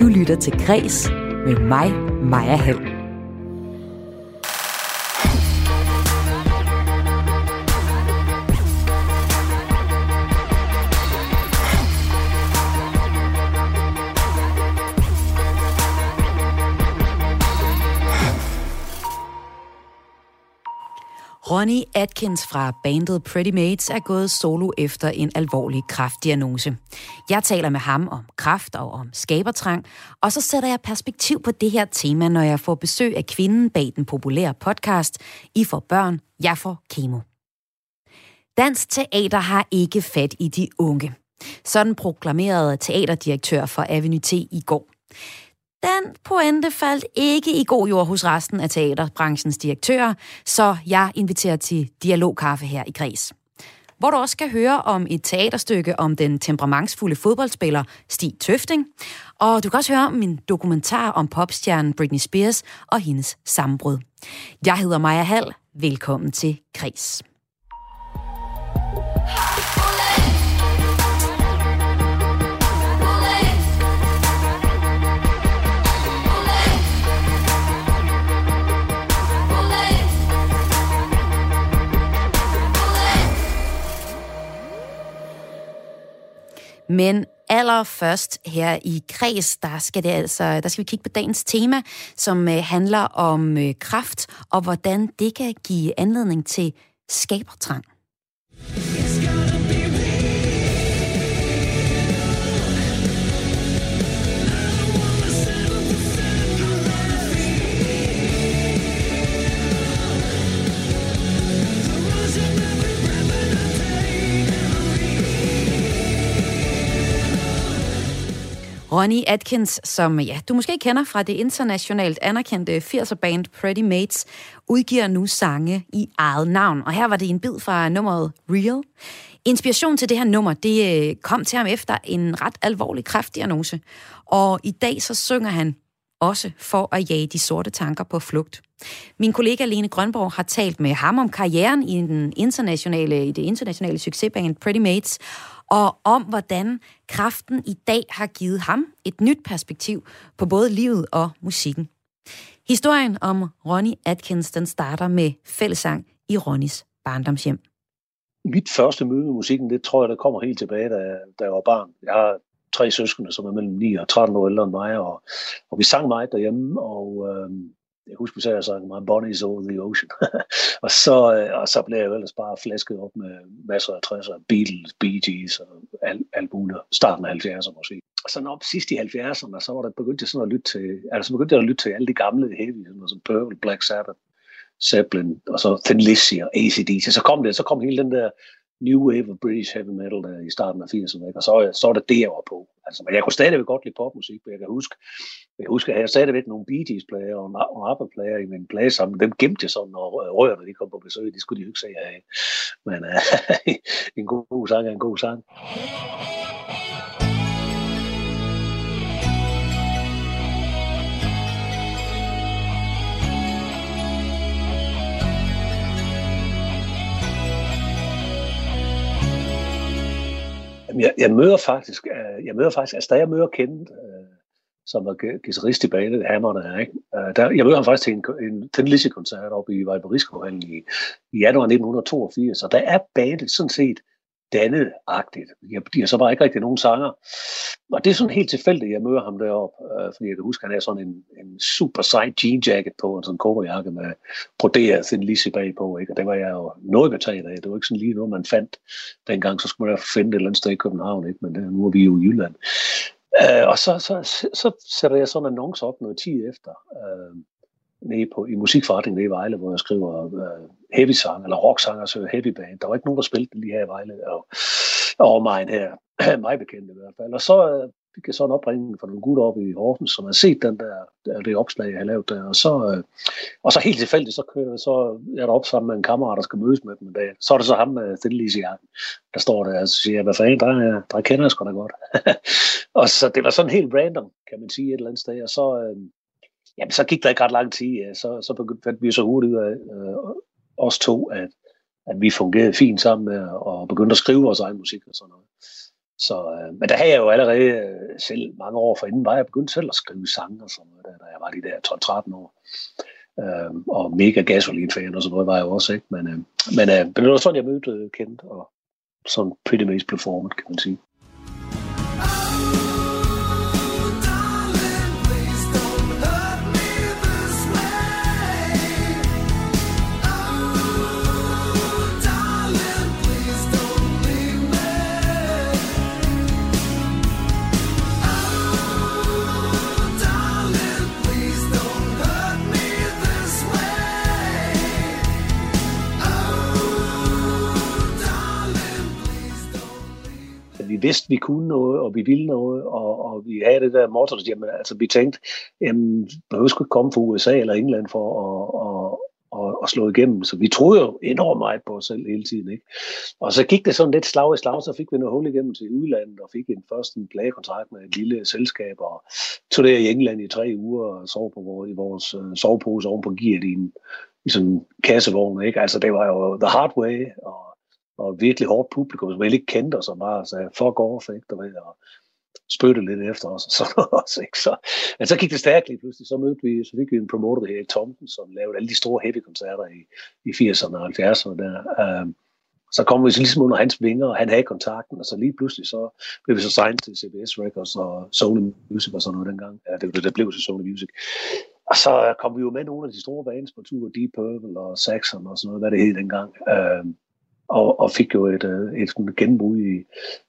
Du lytter til Græs med mig, Maja Hall. Ronnie Atkins fra bandet Pretty Mates er gået solo efter en alvorlig kraftdiagnose. Jeg taler med ham om kraft og om skabertrang, og så sætter jeg perspektiv på det her tema, når jeg får besøg af kvinden bag den populære podcast I får børn, jeg får kemo. Dansk Teater har ikke fat i de unge. Sådan proklamerede teaterdirektør for Avenue T i går. Den pointe faldt ikke i god jord hos resten af teaterbranchens direktører, så jeg inviterer til dialogkaffe her i Græs. Hvor du også skal høre om et teaterstykke om den temperamentsfulde fodboldspiller Stig Tøfting. Og du kan også høre om min dokumentar om popstjernen Britney Spears og hendes sammenbrud. Jeg hedder Maja Hall. Velkommen til Kris. Men allerførst her i Kreds, der skal, det altså, der skal vi kigge på dagens tema, som øh, handler om øh, kraft og hvordan det kan give anledning til skabertrang. Ronnie Atkins, som ja, du måske kender fra det internationalt anerkendte 80'er band Pretty Mates, udgiver nu sange i eget navn. Og her var det en bid fra nummeret Real. Inspiration til det her nummer, det øh, kom til ham efter en ret alvorlig kræftdiagnose. Og i dag så synger han også for at jage de sorte tanker på flugt. Min kollega Lene Grønborg har talt med ham om karrieren i, den internationale, i det internationale succesband Pretty Mates, og om hvordan kraften i dag har givet ham et nyt perspektiv på både livet og musikken. Historien om Ronnie Atkins, den starter med fællesang i Ronnies barndomshjem. Mit første møde med musikken, det tror jeg, der kommer helt tilbage, da, da jeg var barn. Jeg har tre søskende, som er mellem 9 og 13 år ældre end mig, og, og vi sang meget derhjemme, og øh, jeg husker, vi at jeg My Bonnie's Over the Ocean. og, så, øh, og så blev jeg jo ellers bare flasket op med masser af 60'er, Beatles, Bee Gees og alt, alt muligt. Starten af 70'erne måske. Og så op sidst i 70'erne, så var der begyndt sådan at lytte til, altså begyndte jeg at lytte til alle de gamle heavy, sådan som Purple, Black Sabbath, Zeppelin, og så Thin Lizzy og ACDC. Så kom det, så kom hele den der new wave of British heavy metal der i starten af 80'erne, og så, så er det det, jeg var på. Altså, men jeg kunne stadigvæk godt lide popmusik, men jeg kan huske, jeg husker, at jeg stadigvæk nogle Bee Gees-plager og, nogle ABBA-plager i min plage sammen. Dem gemte jeg sådan, når rørene de kom på besøg. Det skulle de jo ikke se af. Men uh, en god, god sang er en god sang. Jeg, jeg møder faktisk, øh, jeg møder faktisk, altså da jeg møder Kent, øh, som var guitarist i bandet, Hammerne, ikke? Øh, der, jeg møder ham faktisk til en, en Tin koncert oppe i Vejberiskovhallen i, i januar 1982, og der er bandet sådan set dannet-agtigt. De har så bare ikke rigtig nogen sanger. Og det er sådan helt tilfældigt, jeg møder ham deroppe, øh, fordi jeg kan huske, at han har sådan en, en super sej jean jacket på, og sådan coverjakke med broderet sin Lizzy bagpå, ikke? og det var jeg jo noget betaget af. Det var ikke sådan lige noget, man fandt dengang, så skulle man finde det et eller andet sted i København, ikke? men det, nu er vi jo i Jylland. Øh, og så, så, så, så sætter jeg sådan en annonce op noget tid efter, øh, nede på, i musikforretningen nede i Vejle, hvor jeg skriver øh, heavy sang, eller rock sang, altså heavy band. Der var ikke nogen, der spillede lige her i Vejle, og, og mig her, mig bekendt i hvert fald. Og så øh, fik jeg så en opringning fra nogle gutter oppe i Horsens, som har set den der, øh, det opslag, jeg har lavet der. Og så, øh, og så helt tilfældigt, så, kører, så er der op sammen med en kammerat, der skal mødes med dem en dag. Så er det så ham med Thin i der står der og siger, hvad fanden, der, der kender jeg sgu da godt. og så det var sådan helt random, kan man sige, et eller andet sted. Og så, øh, jamen, så gik der ikke ret lang tid, øh, så, så begyndte, vi så hurtigt ud af, øh, os to, at, at vi fungerede fint sammen med og begyndte at skrive vores egen musik og sådan noget. Så, øh, men der havde jeg jo allerede øh, selv mange år forinden, var jeg begyndt selv at skrive sange og sådan noget, der, da jeg var de der 12-13 år. Øh, og mega gasolin-fan og sådan noget var jeg også, ikke? Men, øh, men, øh, men det var sådan, jeg mødte øh, Kent, og sådan pretty much blev formet, kan man sige. Vidste, vi kunne noget, og vi ville noget, og, og vi havde det der motto, at jamen, altså, vi tænkte, jamen, behøver skulle komme fra USA eller England for at, at, og, og slå igennem. Så vi troede jo enormt meget på os selv hele tiden. Ikke? Og så gik det sådan lidt slag i slag, så fik vi noget hul igennem til udlandet, og fik en først en plagekontrakt med et lille selskab, og tog i England i tre uger, og sov på vores, i vores uh, sovepose oven på gear i en, i sådan en kassevogn. Ikke? Altså det var jo the hard way, og og virkelig hårdt publikum, som ikke kendte os, så meget, så jeg fuck off, ikke, du ved, og spytte lidt efter os, og sådan også, ikke? Så, men så gik det stærkt lige pludselig, så mødte vi, så fik vi en promoter, der Tomten, som lavede alle de store heavy-koncerter i, i 80'erne og 70'erne der. Um, så kom vi så ligesom under hans vinger, og han havde kontakten, og så lige pludselig så blev vi så signet til CBS Records og Sony Music og sådan noget dengang. Ja, det, det blev til Sony Music. Og så kom vi jo med nogle af de store bands på tur, Deep Purple og Saxon og sådan noget, hvad det hed dengang. Um, og, og fik jo et, øh, et, genbrud i,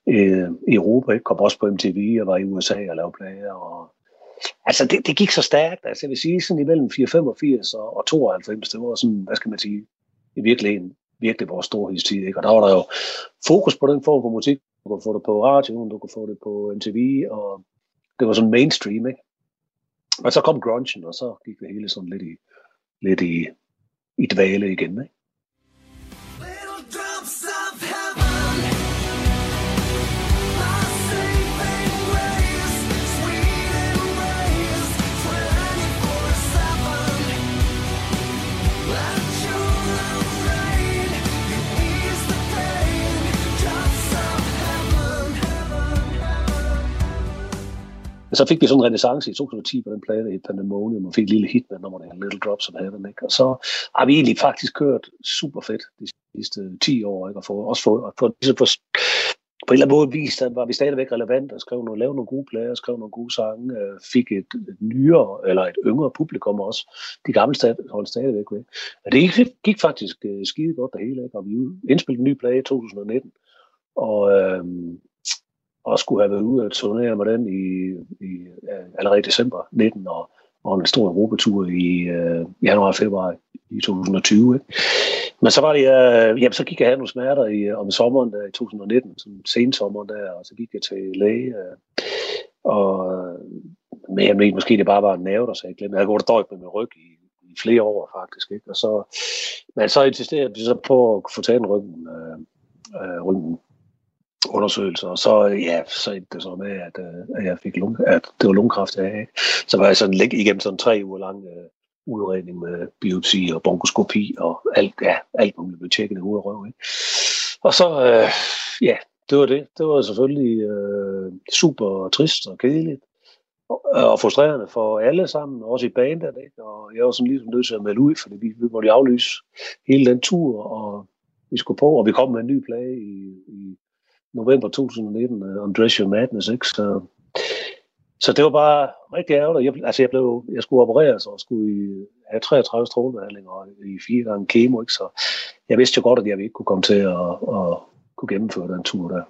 i, i Europa. Ikke? Kom også på MTV og var i USA og lavede plager. Og, altså, det, det gik så stærkt. Altså, jeg vil sige, sådan imellem 485 og, og 92, det var sådan, hvad skal man sige, i virkeligheden virkelig vores storhedstid. Ikke? Og der var der jo fokus på den form for musik. Du kunne få det på radioen, du kunne få det på MTV, og det var sådan mainstream. Ikke? Og så kom grunchen, og så gik det hele sådan lidt i, lidt i, i dvale igen. Ikke? Men så fik vi sådan en renaissance i 2010 på den plade i Pandemonium, og fik et lille hit med nummerne Little Drops of Heaven. Ikke? Og så har vi egentlig faktisk kørt super fedt de sidste 10 år, ikke? og få, også få, og få, ligesom få, på en eller anden måde vist, at var vi stadigvæk relevant og skrev nogle, lavede nogle gode plader, skrev nogle gode sange, øh, fik et, et nyere eller et yngre publikum også. De gamle stad, holdt stadigvæk ved. Men det gik, gik faktisk øh, skide godt det hele, ikke? og vi indspillede en ny plade i 2019. Og, øh, og skulle have været ude at turnere med den i, i allerede i december 19 og, og en stor europatur i øh, januar og februar i 2020. Ikke? Men så var det, øh, jamen, så gik jeg have nogle smerter i, øh, om sommeren der, i 2019, sådan sensommeren der, og så gik jeg til læge. Øh, og øh, men jeg mente måske, det bare var en nerve, der så jeg glemte. Jeg havde gået med min ryg i, i flere år faktisk. Ikke? Og så, men så insisterede jeg så på at få taget en ryggen, øh, øh, ryggen undersøgelser, og så, ja, så endte det så med, at, øh, at jeg fik lung, at det var lungekræft, jeg havde. Så var jeg sådan læg igennem sådan tre uger lang øh, udredning med biopsi og bronkoskopi og alt, ja, alt muligt blev tjekket i hovedet og røv. Ikke? Og så, øh, ja, det var det. Det var selvfølgelig øh, super trist og kedeligt og frustrerende for alle sammen, også i bandet. Ikke? Og jeg var sådan ligesom nødt til at melde ud, fordi vi, vi måtte aflyse hele den tur, og vi skulle på, og vi kom med en ny plade i, i november 2019, uh, Undress Your Madness, ikke? Så, så det var bare rigtig ærgerligt. Jeg, altså jeg, blev, jeg skulle opereres og skulle i, have 33 strålebehandlinger og i fire gange kemo, ikke? så jeg vidste jo godt, at jeg ikke kunne komme til at, at kunne gennemføre den tur der.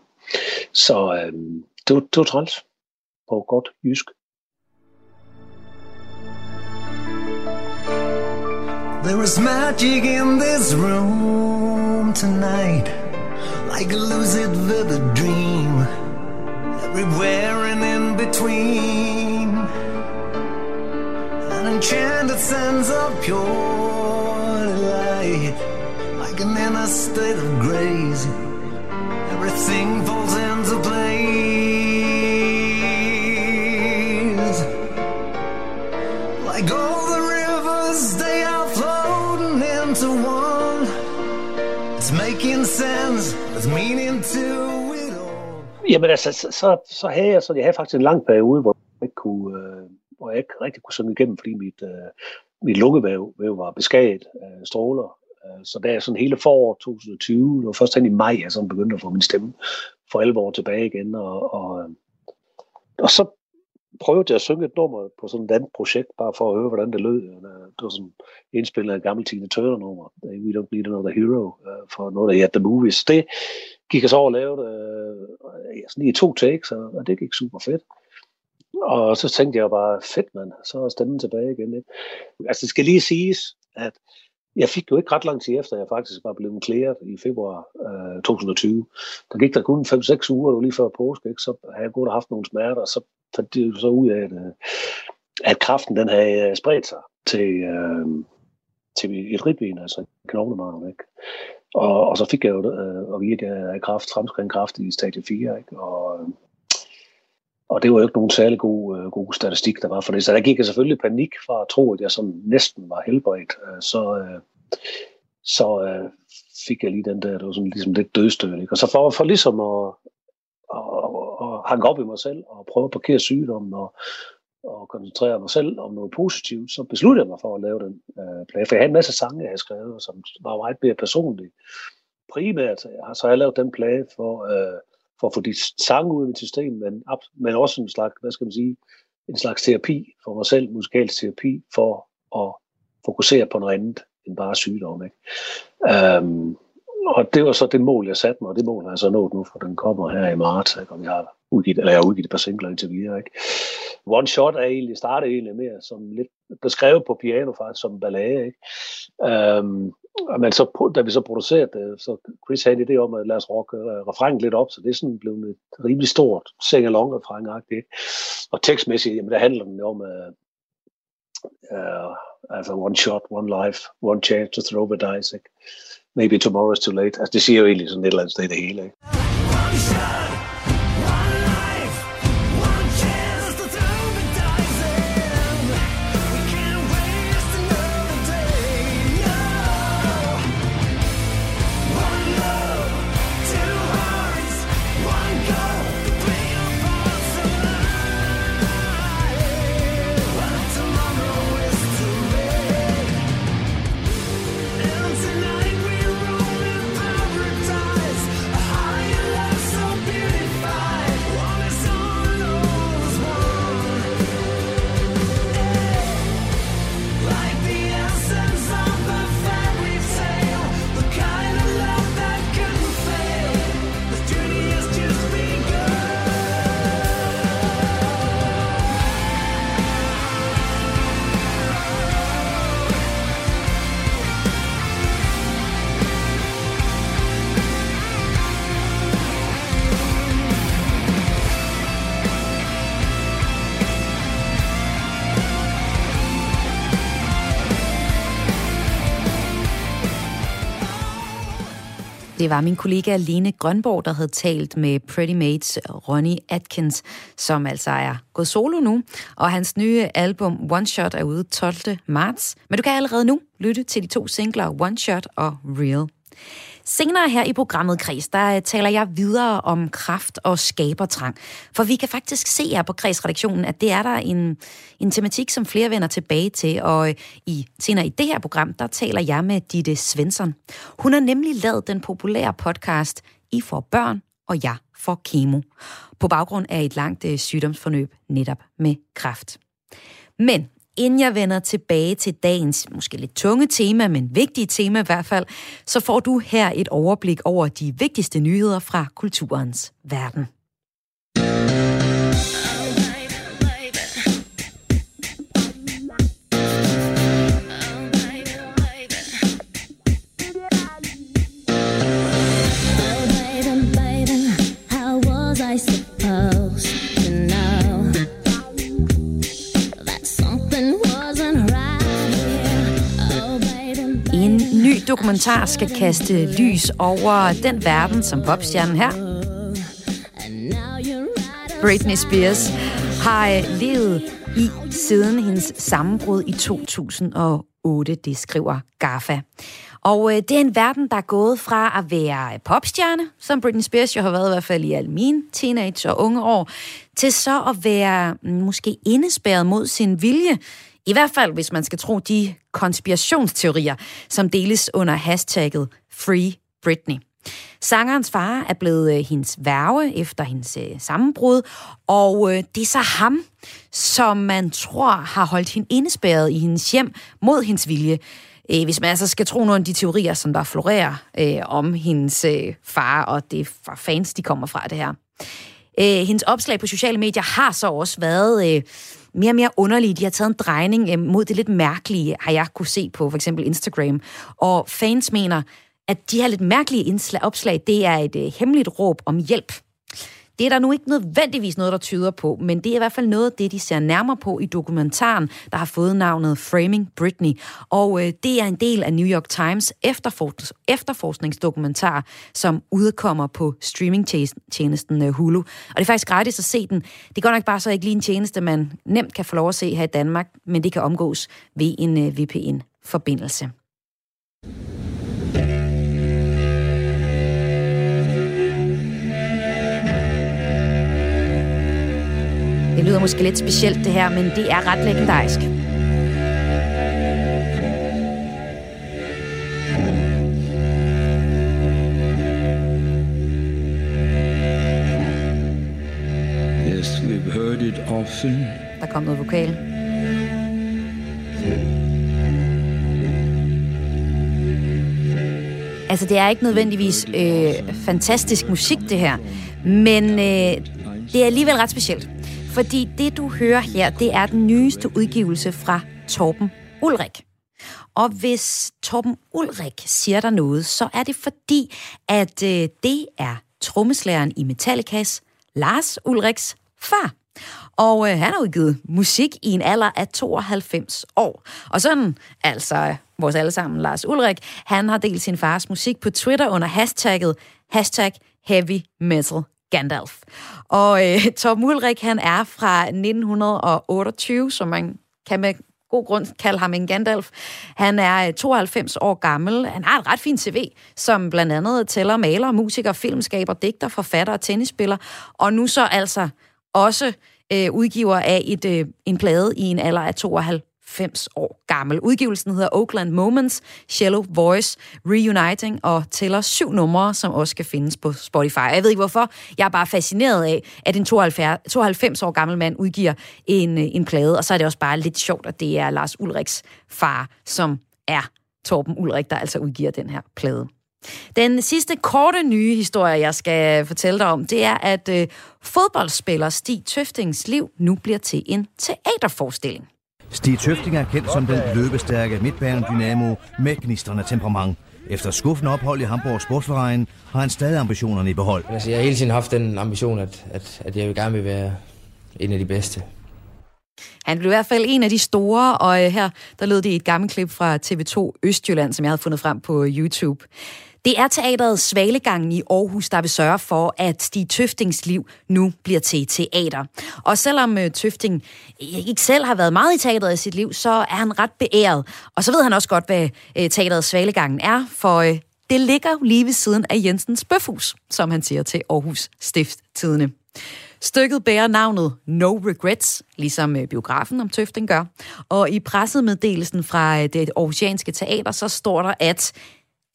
Så øhm, det, var, det var træls på godt jysk. There is magic in this room tonight like a lucid vivid dream, everywhere and in between. An enchanted sense of pure delight, like an inner state of grace. Everything falls Jamen altså, så, så, så havde jeg, så jeg havde faktisk en lang periode, hvor jeg ikke kunne, øh, hvor jeg ikke rigtig kunne synge igennem, fordi mit, øh, mit lungevæv var beskaget af stråler. Øh, så der jeg sådan hele forår 2020, det var først hen i maj, jeg sådan begyndte at få min stemme for alvor tilbage igen. Og, og, øh, og så prøvede jeg at synge et nummer på sådan et andet projekt, bare for at høre, hvordan det lød. Øh, det var sådan indspillet af et gammelt Tina Turner-nummer, øh, We Don't Need Another Hero, for noget af The Movies. Det gik jeg så over og lavede uh, sådan lige to takes, og det gik super fedt. Og så tænkte jeg bare, fedt mand, så er stemmen tilbage igen. Ikke? Altså det skal lige siges, at jeg fik jo ikke ret lang tid efter, jeg faktisk var blevet klæret i februar øh, 2020. Der gik der kun 5-6 uger, og lige før påske, ikke? så havde jeg godt haft nogle smerter, og så fandt det så ud af, at, øh, at kraften den havde øh, spredt sig til, øh, til et ribben, altså knoglemarven. Ikke? Og, og så fik jeg jo øh, at vide, at jeg havde kraft, fremskridt kraft i stadie 4, ikke? Og, øh, og det var jo ikke nogen særlig god, øh, god statistik, der var for det. Så der gik jeg selvfølgelig panik fra at tro, at jeg sådan næsten var helbredt. Øh, så, øh, så øh, fik jeg lige den der, det var sådan ligesom lidt dødstød. Ikke? Og så for, for ligesom at, at, at hanke op i mig selv og prøve at parkere sygdommen og, og koncentrere mig selv om noget positivt, så besluttede jeg mig for at lave den øh, plade. For jeg havde en masse sange, jeg havde skrevet, som var meget mere personlige. Primært så har jeg lavet den plade for... Øh, for at få de sange ud i mit system, men, men også en slags, hvad skal man sige, en slags terapi for mig selv, musikalsk terapi, for at fokusere på noget andet end bare sygdom. Ikke? Um, og det var så det mål, jeg satte mig, og det mål har jeg så nået nu, for den kommer her i marts, ikke? og vi har udgivet, eller jeg har udgivet et par singler indtil videre. Ikke? One Shot er egentlig, startede egentlig mere som lidt beskrevet på piano faktisk, som ballade. Ikke? Øhm, um, men så, da vi så producerede det, så Chris havde det om, at lad os rocke øh, uh, refrængen lidt op, så det er sådan blevet et rimelig stort sing-along refræng Og tekstmæssigt, jamen der handler den om, uh, uh, altså one shot, one life, one chance to throw the ikke? Maybe tomorrow is too late. Altså det siger jo egentlig sådan et eller andet sted det hele? Det var min kollega Lene Grønborg, der havde talt med Pretty Mates Ronnie Atkins, som altså er gået solo nu, og hans nye album One Shot er ude 12. marts. Men du kan allerede nu lytte til de to singler One Shot og Real. Senere her i programmet Kreds, der øh, taler jeg videre om kraft og skabertrang. For vi kan faktisk se her på Kreds-redaktionen, at det er der en, en tematik, som flere vender tilbage til. Og øh, i, senere i det her program, der taler jeg med Ditte Svensson. Hun har nemlig lavet den populære podcast I får børn, og jeg får kemo. På baggrund af et langt øh, sygdomsforløb netop med kræft. Men inden jeg vender tilbage til dagens måske lidt tunge tema, men vigtige tema i hvert fald, så får du her et overblik over de vigtigste nyheder fra kulturens verden. Dokumentar skal kaste lys over den verden, som popstjernen her, Britney Spears, har øh, levet i siden hendes sammenbrud i 2008, det skriver GAFA. Og øh, det er en verden, der er gået fra at være popstjerne, som Britney Spears jo har været i hvert fald i alle mine teenage- og unge år, til så at være mm, måske indespærret mod sin vilje. I hvert fald, hvis man skal tro de konspirationsteorier, som deles under hashtagget Free Britney. Sangerens far er blevet øh, hendes værve efter hendes øh, sammenbrud, og øh, det er så ham, som man tror har holdt hende indespærret i hendes hjem mod hendes vilje. Hvis man altså skal tro nogle af de teorier, som der florerer øh, om hendes øh, far, og det er fra fans, de kommer fra det her. Øh, hendes opslag på sociale medier har så også været... Øh, mere og mere underlige. De har taget en drejning øh, mod det lidt mærkelige, har jeg kunne se på for eksempel Instagram. Og fans mener, at de her lidt mærkelige indslag, opslag, det er et øh, hemmeligt råb om hjælp. Det er der nu ikke nødvendigvis noget, der tyder på, men det er i hvert fald noget af det, de ser nærmere på i dokumentaren, der har fået navnet Framing Britney. Og øh, det er en del af New York Times efterforsk- efterforskningsdokumentar, som udkommer på streamingtjenesten øh, Hulu. Og det er faktisk gratis at se den. Det går nok bare så ikke lige en tjeneste, man nemt kan få lov at se her i Danmark, men det kan omgås ved en øh, VPN-forbindelse. Det lyder måske lidt specielt det her, men det er ret legendarisk. Yes, we've heard it often. Der kom noget vokal. Altså, det er ikke nødvendigvis øh, fantastisk musik, det her. Men øh, det er alligevel ret specielt. Fordi det, du hører her, det er den nyeste udgivelse fra Torben Ulrik. Og hvis Torben Ulrik siger der noget, så er det fordi, at øh, det er trommeslæren i Metallicas, Lars Ulriks far. Og øh, han har udgivet musik i en alder af 92 år. Og sådan, altså vores allesammen Lars Ulrik, han har delt sin fars musik på Twitter under hashtagget hashtag Heavy Metal Gandalf. Og øh, Tom Ulrik, han er fra 1928, som man kan med god grund kalde ham en Gandalf. Han er øh, 92 år gammel. Han har et ret fint CV, som blandt andet tæller maler, musiker, filmskaber, digter, forfatter og tennisspiller. Og nu så altså også øh, udgiver af et, øh, en plade i en alder af 92 90 år gammel. Udgivelsen hedder Oakland Moments, Shallow Voice, Reuniting og tæller syv numre, som også kan findes på Spotify. Jeg ved ikke hvorfor, jeg er bare fascineret af, at en 92, 92 år gammel mand udgiver en, øh, en plade, og så er det også bare lidt sjovt, at det er Lars Ulriks far, som er Torben Ulrik, der altså udgiver den her plade. Den sidste korte nye historie, jeg skal fortælle dig om, det er, at øh, fodboldspiller Stig Tøftings liv nu bliver til en teaterforestilling. Stig Tøfting er kendt som den løbestærke midtbanedynamo med gnistrende temperament. Efter skuffende ophold i Hamburg Sportsverein har han stadig ambitionerne i behold. Altså, jeg har hele tiden haft den ambition, at, at, at jeg vil gerne vil være en af de bedste. Han blev i hvert fald en af de store, og øh, her der lød det i et gammelt klip fra TV2 Østjylland, som jeg havde fundet frem på YouTube. Det er teateret Svalegangen i Aarhus, der vil sørge for, at Stig Tøftings liv nu bliver til teater. Og selvom øh, Tøfting ikke selv har været meget i teateret i sit liv, så er han ret beæret. Og så ved han også godt, hvad øh, teateret Svalegangen er, for øh, det ligger lige ved siden af Jensens Bøfhus, som han siger til Aarhus Stifttidene. Stykket bærer navnet No Regrets, ligesom biografen om Tøfting gør. Og i pressemeddelelsen fra det Aarhusianske Teater, så står der, at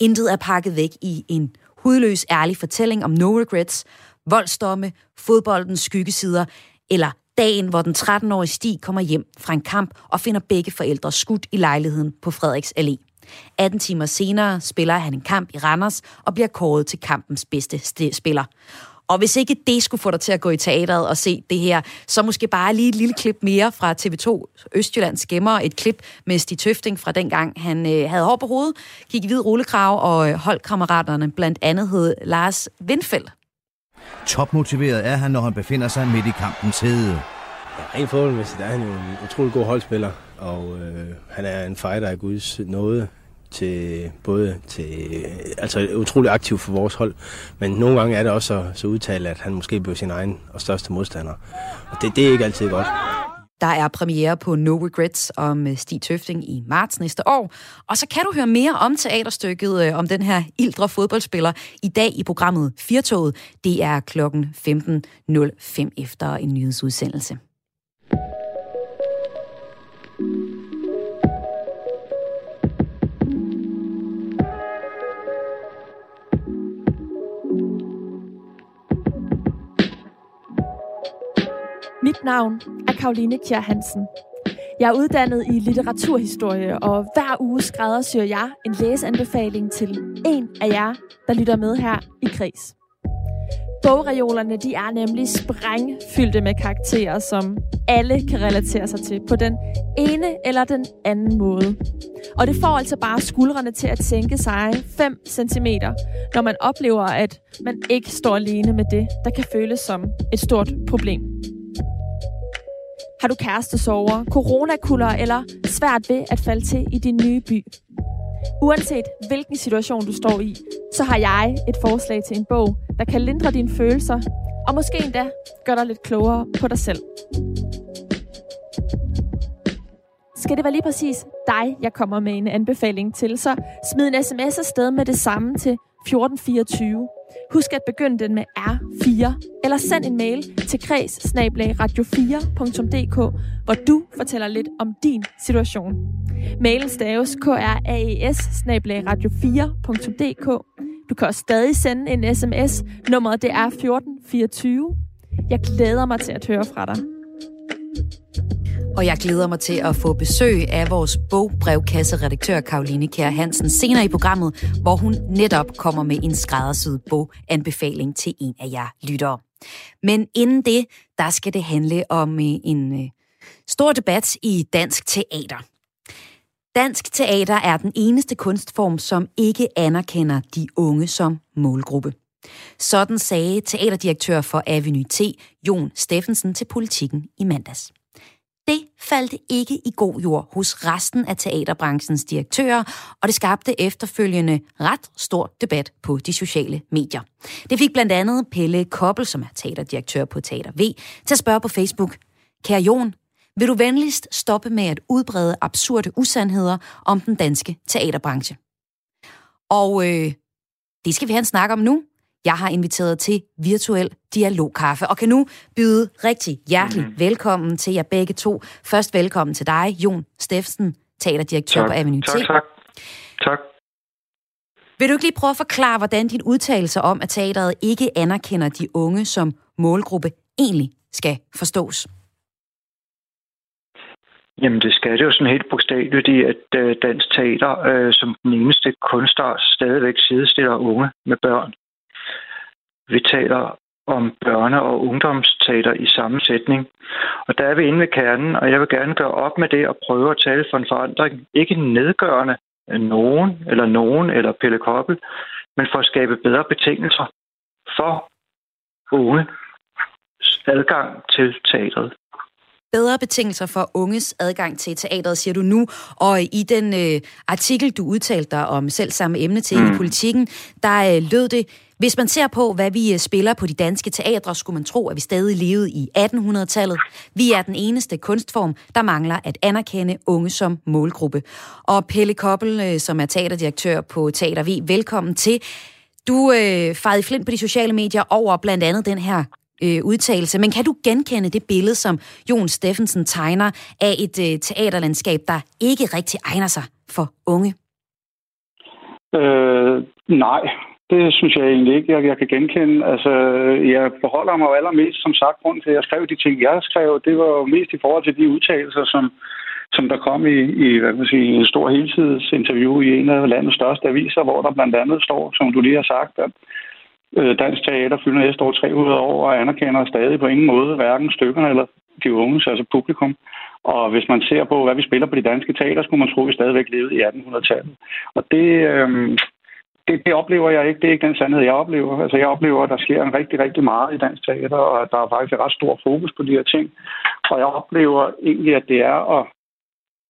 Intet er pakket væk i en hudløs ærlig fortælling om no regrets, voldsdomme, fodboldens skyggesider, eller dagen, hvor den 13-årige Stig kommer hjem fra en kamp og finder begge forældre skudt i lejligheden på Frederiks Allé. 18 timer senere spiller han en kamp i Randers og bliver kåret til kampens bedste spiller. Og hvis ikke det skulle få dig til at gå i teateret og se det her, så måske bare lige et lille klip mere fra TV2 Østjyllands Gemmer. Et klip med Stig Tøfting fra dengang han øh, havde hår på hovedet, gik i hvid rullekrav og øh, holdkammeraterne blandt andet hed Lars Vindfeldt. Topmotiveret er han, når han befinder sig midt i kampens hede. Ja, rent fodboldmæssigt er han jo en utrolig god holdspiller, og øh, han er en fighter af Guds nåde til både til, altså utrolig aktiv for vores hold, men nogle gange er det også så, så udtalt, at han måske bliver sin egen og største modstander. Og det, det er ikke altid godt. Der er premiere på No Regrets om øh, Stig Tøfting i marts næste år. Og så kan du høre mere om teaterstykket øh, om den her ildre fodboldspiller i dag i programmet Firtoget. Det er klokken 15.05 efter en nyhedsudsendelse. Mit navn er Karoline Kjær Hansen. Jeg er uddannet i litteraturhistorie, og hver uge skræddersyr jeg en læseanbefaling til en af jer, der lytter med her i Kris. Bogreolerne de er nemlig sprængfyldte med karakterer, som alle kan relatere sig til på den ene eller den anden måde. Og det får altså bare skuldrene til at sænke sig 5 cm, når man oplever, at man ikke står alene med det, der kan føles som et stort problem. Har du kærestesover, coronakuller eller svært ved at falde til i din nye by? Uanset hvilken situation du står i, så har jeg et forslag til en bog, der kan lindre dine følelser, og måske endda gøre dig lidt klogere på dig selv. Skal det være lige præcis dig, jeg kommer med en anbefaling til, så smid en sms afsted med det samme til 1424. Husk at begynde den med R4, eller send en mail til kreds radio4.dk, hvor du fortæller lidt om din situation. Mailen staves kraes radio4.dk. Du kan også stadig sende en sms. Nummeret det er 1424. Jeg glæder mig til at høre fra dig. Og jeg glæder mig til at få besøg af vores bogbrevkasseredaktør Karoline Kjær Hansen senere i programmet, hvor hun netop kommer med en skræddersyet boganbefaling til en af jer lyttere. Men inden det, der skal det handle om øh, en øh, stor debat i dansk teater. Dansk teater er den eneste kunstform, som ikke anerkender de unge som målgruppe. Sådan sagde teaterdirektør for Avenue T, Jon Steffensen, til politikken i mandags. Det faldt ikke i god jord hos resten af teaterbranchens direktører, og det skabte efterfølgende ret stor debat på de sociale medier. Det fik blandt andet Pelle Koppel, som er teaterdirektør på Teater V, til at spørge på Facebook, Kære Jon, vil du venligst stoppe med at udbrede absurde usandheder om den danske teaterbranche? Og øh, det skal vi have en snak om nu. Jeg har inviteret til virtuel dialogkaffe, og kan nu byde rigtig hjertelig mm-hmm. velkommen til jer begge to. Først velkommen til dig, Jon Steffensen, teaterdirektør tak. på Avenue T. Tak, tak. tak. Vil du ikke lige prøve at forklare, hvordan din udtalelse om, at teateret ikke anerkender de unge som målgruppe, egentlig skal forstås? Jamen, det skal det jo sådan helt bogstaveligt i, at øh, dansk teater øh, som den eneste kunstart stadigvæk sidestiller unge med børn. Vi taler om børne- og ungdomsteater i samme sætning. Og der er vi inde ved kernen, og jeg vil gerne gøre op med det og prøve at tale for en forandring. Ikke nedgørende nogen, eller nogen, eller Pelle Koppel, men for at skabe bedre betingelser for unge adgang til teatret bedre betingelser for unges adgang til teateret, siger du nu. Og i den øh, artikel, du udtalte dig om selv samme emne til mm. i politikken, der øh, lød det, hvis man ser på, hvad vi øh, spiller på de danske teatre, skulle man tro, at vi stadig levede i 1800-tallet. Vi er den eneste kunstform, der mangler at anerkende unge som målgruppe. Og Pelle Koppel, øh, som er teaterdirektør på Teater V, velkommen til. Du øh, fejede flint på de sociale medier over blandt andet den her øh, udtalelse. Men kan du genkende det billede, som Jon Steffensen tegner af et øh, teaterlandskab, der ikke rigtig egner sig for unge? Øh, nej, det synes jeg egentlig ikke, jeg, jeg kan genkende. Altså, jeg forholder mig jo allermest, som sagt, grund til, at jeg skrev de ting, jeg skrev. Det var jo mest i forhold til de udtalelser, som, som der kom i, i hvad kan man sige, en stor heltidsinterview i en af landets største aviser, hvor der blandt andet står, som du lige har sagt, at øh, Dansk Teater fylder næste år 300 år og anerkender stadig på ingen måde hverken stykkerne eller de unge, altså publikum. Og hvis man ser på, hvad vi spiller på de danske teater, skulle man tro, at vi stadigvæk levede i 1800-tallet. Og det, øh, det, det oplever jeg ikke. Det er ikke den sandhed, jeg oplever. Altså, jeg oplever, at der sker en rigtig, rigtig meget i dansk teater, og at der er faktisk et ret stor fokus på de her ting. Og jeg oplever egentlig, at det er at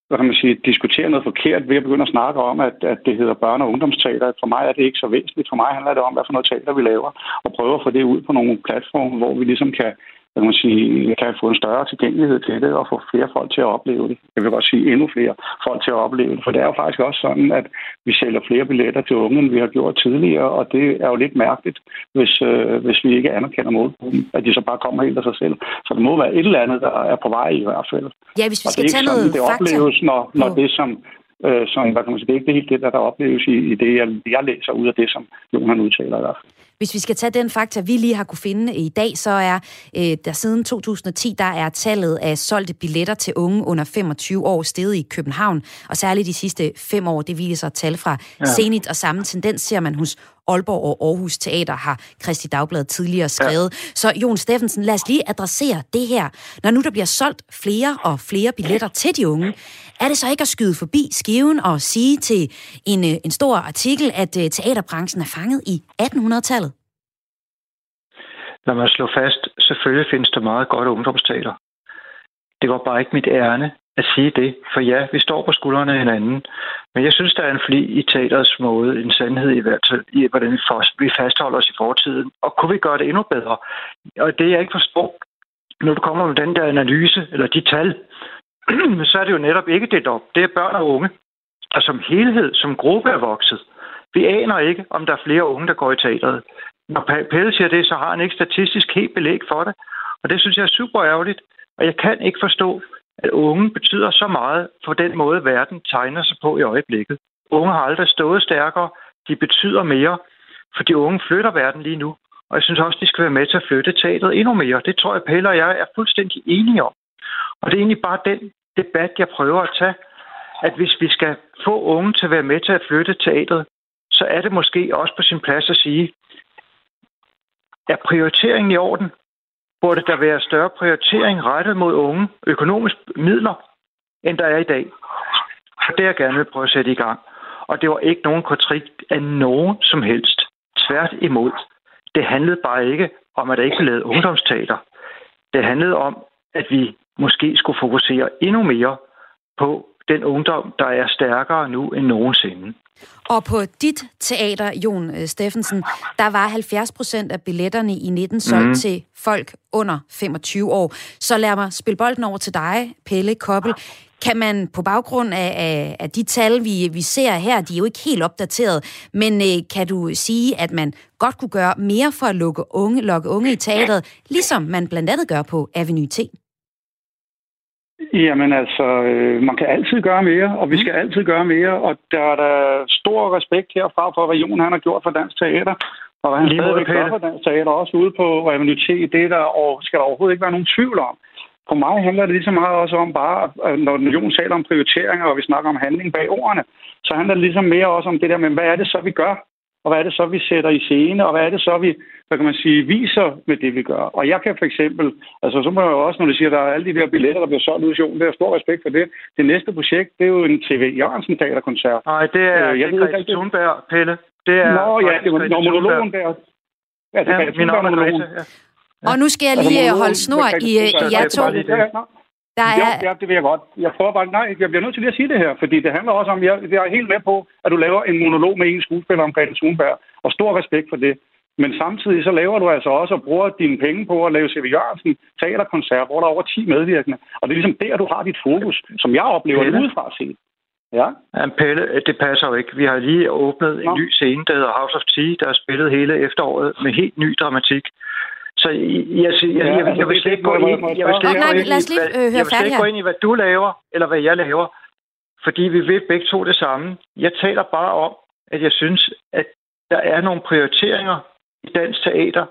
hvad kan man sige, diskutere noget forkert ved at begynde at snakke om, at, at det hedder børne- og ungdomsteater. For mig er det ikke så væsentligt. For mig handler det om, hvad for noget teater vi laver, og prøve at få det ud på nogle platforme, hvor vi ligesom kan kan man sige, kan få en større tilgængelighed til det, og få flere folk til at opleve det. Jeg vil godt sige endnu flere folk til at opleve det, for det er jo faktisk også sådan, at vi sælger flere billetter til unge, end vi har gjort tidligere, og det er jo lidt mærkeligt, hvis, øh, hvis vi ikke anerkender målgruppen, at de så bare kommer helt af sig selv. Så det må være et eller andet, der er på vej i hvert fald. Ja, hvis vi skal tage sådan, noget det opleves, når, når det som øh, som, hvad kan man sige, det er ikke helt det, der, der opleves i, i det, jeg, jeg læser ud af det, som Johan udtaler i hvert fald. Hvis vi skal tage den fakta, vi lige har kunne finde i dag, så er øh, der siden 2010, der er tallet af solgte billetter til unge under 25 år steget i København, og særligt de sidste fem år, det viser tal fra ja. Zenit, og samme tendens ser man hos Aalborg og Aarhus Teater, har Kristi Dagblad tidligere skrevet. Ja. Så Jon Steffensen, lad os lige adressere det her. Når nu der bliver solgt flere og flere billetter til de unge, er det så ikke at skyde forbi skiven og sige til en, øh, en stor artikel, at øh, teaterbranchen er fanget i 1800-tallet? Lad mig slå fast, selvfølgelig findes der meget godt ungdomsteater. Det var bare ikke mit ærne at sige det, for ja, vi står på skuldrene af hinanden, men jeg synes, der er en fli i teaterets måde, en sandhed i hvert fald, i hvordan vi fastholder os i fortiden, og kunne vi gøre det endnu bedre? Og det jeg ikke forstår, når du kommer med den der analyse, eller de tal, så er det jo netop ikke det op. Det er børn og unge, og som helhed, som gruppe er vokset. Vi aner ikke, om der er flere unge, der går i teateret. Når Pelle siger det, så har han ikke statistisk helt belæg for det. Og det synes jeg er super ærgerligt. Og jeg kan ikke forstå, at unge betyder så meget for den måde, verden tegner sig på i øjeblikket. Unge har aldrig stået stærkere. De betyder mere, for de unge flytter verden lige nu. Og jeg synes også, de skal være med til at flytte teateret endnu mere. Det tror jeg, Pelle og jeg er fuldstændig enige om. Og det er egentlig bare den debat, jeg prøver at tage, at hvis vi skal få unge til at være med til at flytte teateret, så er det måske også på sin plads at sige, er prioriteringen i orden? Burde der være større prioritering rettet mod unge økonomiske midler, end der er i dag? Så det er jeg gerne vil prøve at sætte i gang. Og det var ikke nogen kritik af nogen som helst. Tvært imod. Det handlede bare ikke om, at der ikke blev lavet ungdomsteater. Det handlede om, at vi måske skulle fokusere endnu mere på den ungdom, der er stærkere nu end nogensinde. Og på dit teater, Jon øh, Steffensen, der var 70 procent af billetterne i 19 solgt mm. til folk under 25 år. Så lad mig spille bolden over til dig, Pelle Koppel. Kan man på baggrund af, af, af de tal, vi, vi ser her, de er jo ikke helt opdateret, men øh, kan du sige, at man godt kunne gøre mere for at lukke unge, lokke unge i teateret, ligesom man blandt andet gør på Avenue T? Jamen altså, øh, man kan altid gøre mere, og vi skal mm. altid gøre mere, og der er der stor respekt herfra for, hvad Jon han har gjort for Dansk Teater, og hvad han Lige stadigvæk gør for Dansk Teater, også ude på Avenue T, det der, og skal der overhovedet ikke være nogen tvivl om. For mig handler det lige så meget også om bare, når Jon taler om prioriteringer, og vi snakker om handling bag ordene, så handler det ligesom mere også om det der med, hvad er det så, vi gør? Og hvad er det så, vi sætter i scene, og hvad er det så, vi hvad kan man sige, viser med det, vi gør. Og jeg kan for eksempel, altså så må jeg jo også, når du siger, at der er alle de der billetter, der bliver solgt ud i showen, det er stor respekt for det. Det næste projekt, det er jo en TV Jørgensen teaterkoncert. Nej, det er, øh, jeg det er Christian Thunberg, Pelle. Det er Nå ja, det var når monologen der. Ja, det er min monologen. Ja. Og nu skal jeg lige altså, holde snor i, i jer to. Der er... Jo, ja, det vil jeg godt. Jeg prøver bare, nej, jeg bliver nødt til at sige det her, fordi det handler også om, jeg, jeg er helt med på, at du laver en monolog med en skuespiller om Grete Thunberg, og stor respekt for det. Men samtidig så laver du altså også og bruger dine penge på at lave C.V. Jørgensen teaterkoncert, hvor der er over 10 medvirkende. Og det er ligesom der, du har dit fokus, som jeg oplever det udefra set. Ja. ja. Pelle, det passer jo ikke. Vi har lige åbnet en Nå. ny scene, der hedder House of Tea, der er spillet hele efteråret med helt ny dramatik. Så jeg, jeg, jeg, jeg, jeg, jeg vil slet ikke gå ind, i, hvad, du laver, eller hvad jeg laver. Fordi vi ved begge to det samme. Jeg taler bare om, at jeg synes, at der er nogle prioriteringer i dansk teater,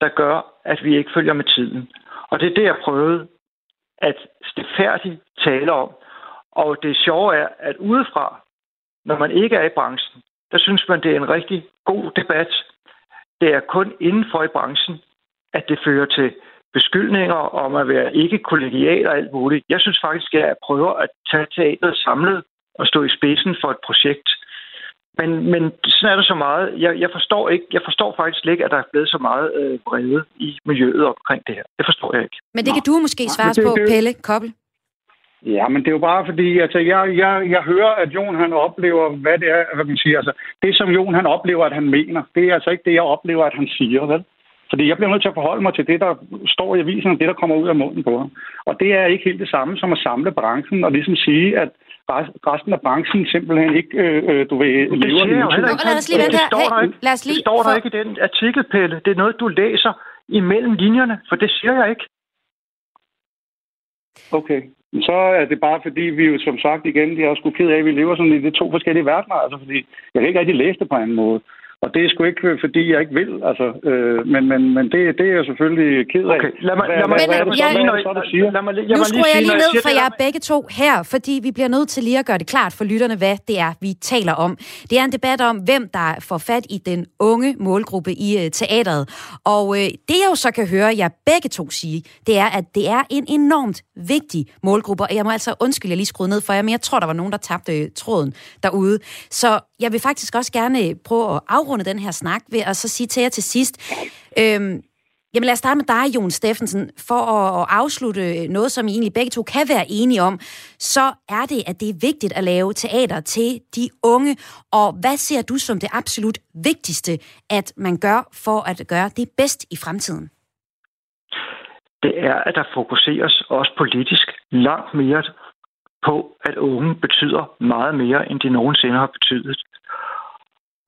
der gør, at vi ikke følger med tiden. Og det er det, jeg prøvede at stilfærdigt tale om. Og det sjove er, at udefra, når man ikke er i branchen, der synes man, det er en rigtig god debat. Det er kun indenfor i branchen, at det fører til beskyldninger om at være ikke kollegial og alt muligt. Jeg synes faktisk, at jeg prøver at tage teateret samlet og stå i spidsen for et projekt. Men, men sådan er det så meget. Jeg, jeg, forstår ikke, jeg forstår faktisk ikke, at der er blevet så meget øh, brede i miljøet omkring det her. Det forstår jeg ikke. Men det kan Nå. du måske svare på, Pelle Koppel. Ja, men det er jo bare fordi, altså, jeg, jeg, jeg hører, at Jon han oplever, hvad det er, hvad man siger. Altså, det som Jon han oplever, at han mener, det er altså ikke det, jeg oplever, at han siger, vel? Fordi jeg bliver nødt til at forholde mig til det, der står i avisen, og det, der kommer ud af munden på ham. Og det er ikke helt det samme som at samle branchen og ligesom sige, at resten af branchen simpelthen ikke, øh, øh du ved, det lever siger jo heller ikke. Lad os lige vente det, står hey, der ikke. lad os lige det står for... der ikke i den artikel, Pelle. Det er noget, du læser imellem linjerne, for det siger jeg ikke. Okay. Så er det bare fordi, vi jo som sagt igen, jeg er sgu ked af, at vi lever sådan i de to forskellige verdener, altså fordi jeg kan ikke rigtig læse det på en måde. Og det er sgu ikke, fordi jeg ikke vil, altså. Øh, men men, men det, det er jeg selvfølgelig ked af. Okay, lad mig, lad mig, lad mig, lad mig, jeg, lad mig, nu skruer jeg lige ned for jer begge to her, fordi vi bliver nødt til lige at gøre det klart for lytterne, hvad det er, vi taler om. Det er en debat om, hvem der får fat i den unge målgruppe i uh, teateret. Og uh, det jeg jo så kan høre jer begge to sige, det er, at det er en enormt vigtig målgruppe. Og jeg må altså undskylde, jeg lige skruede ned for jer, men jeg tror, der var nogen, der tabte tråden derude. Så jeg vil faktisk også gerne øh, prøve at afrunde den her snak ved at så sige til jer til sidst, øhm, Jamen lad os starte med dig, Jon Steffensen. For at, at afslutte øh, noget, som I egentlig begge to kan være enige om, så er det, at det er vigtigt at lave teater til de unge. Og hvad ser du som det absolut vigtigste, at man gør for at gøre det bedst i fremtiden? Det er, at der fokuseres også politisk langt mere på, at unge betyder meget mere, end de nogensinde har betydet.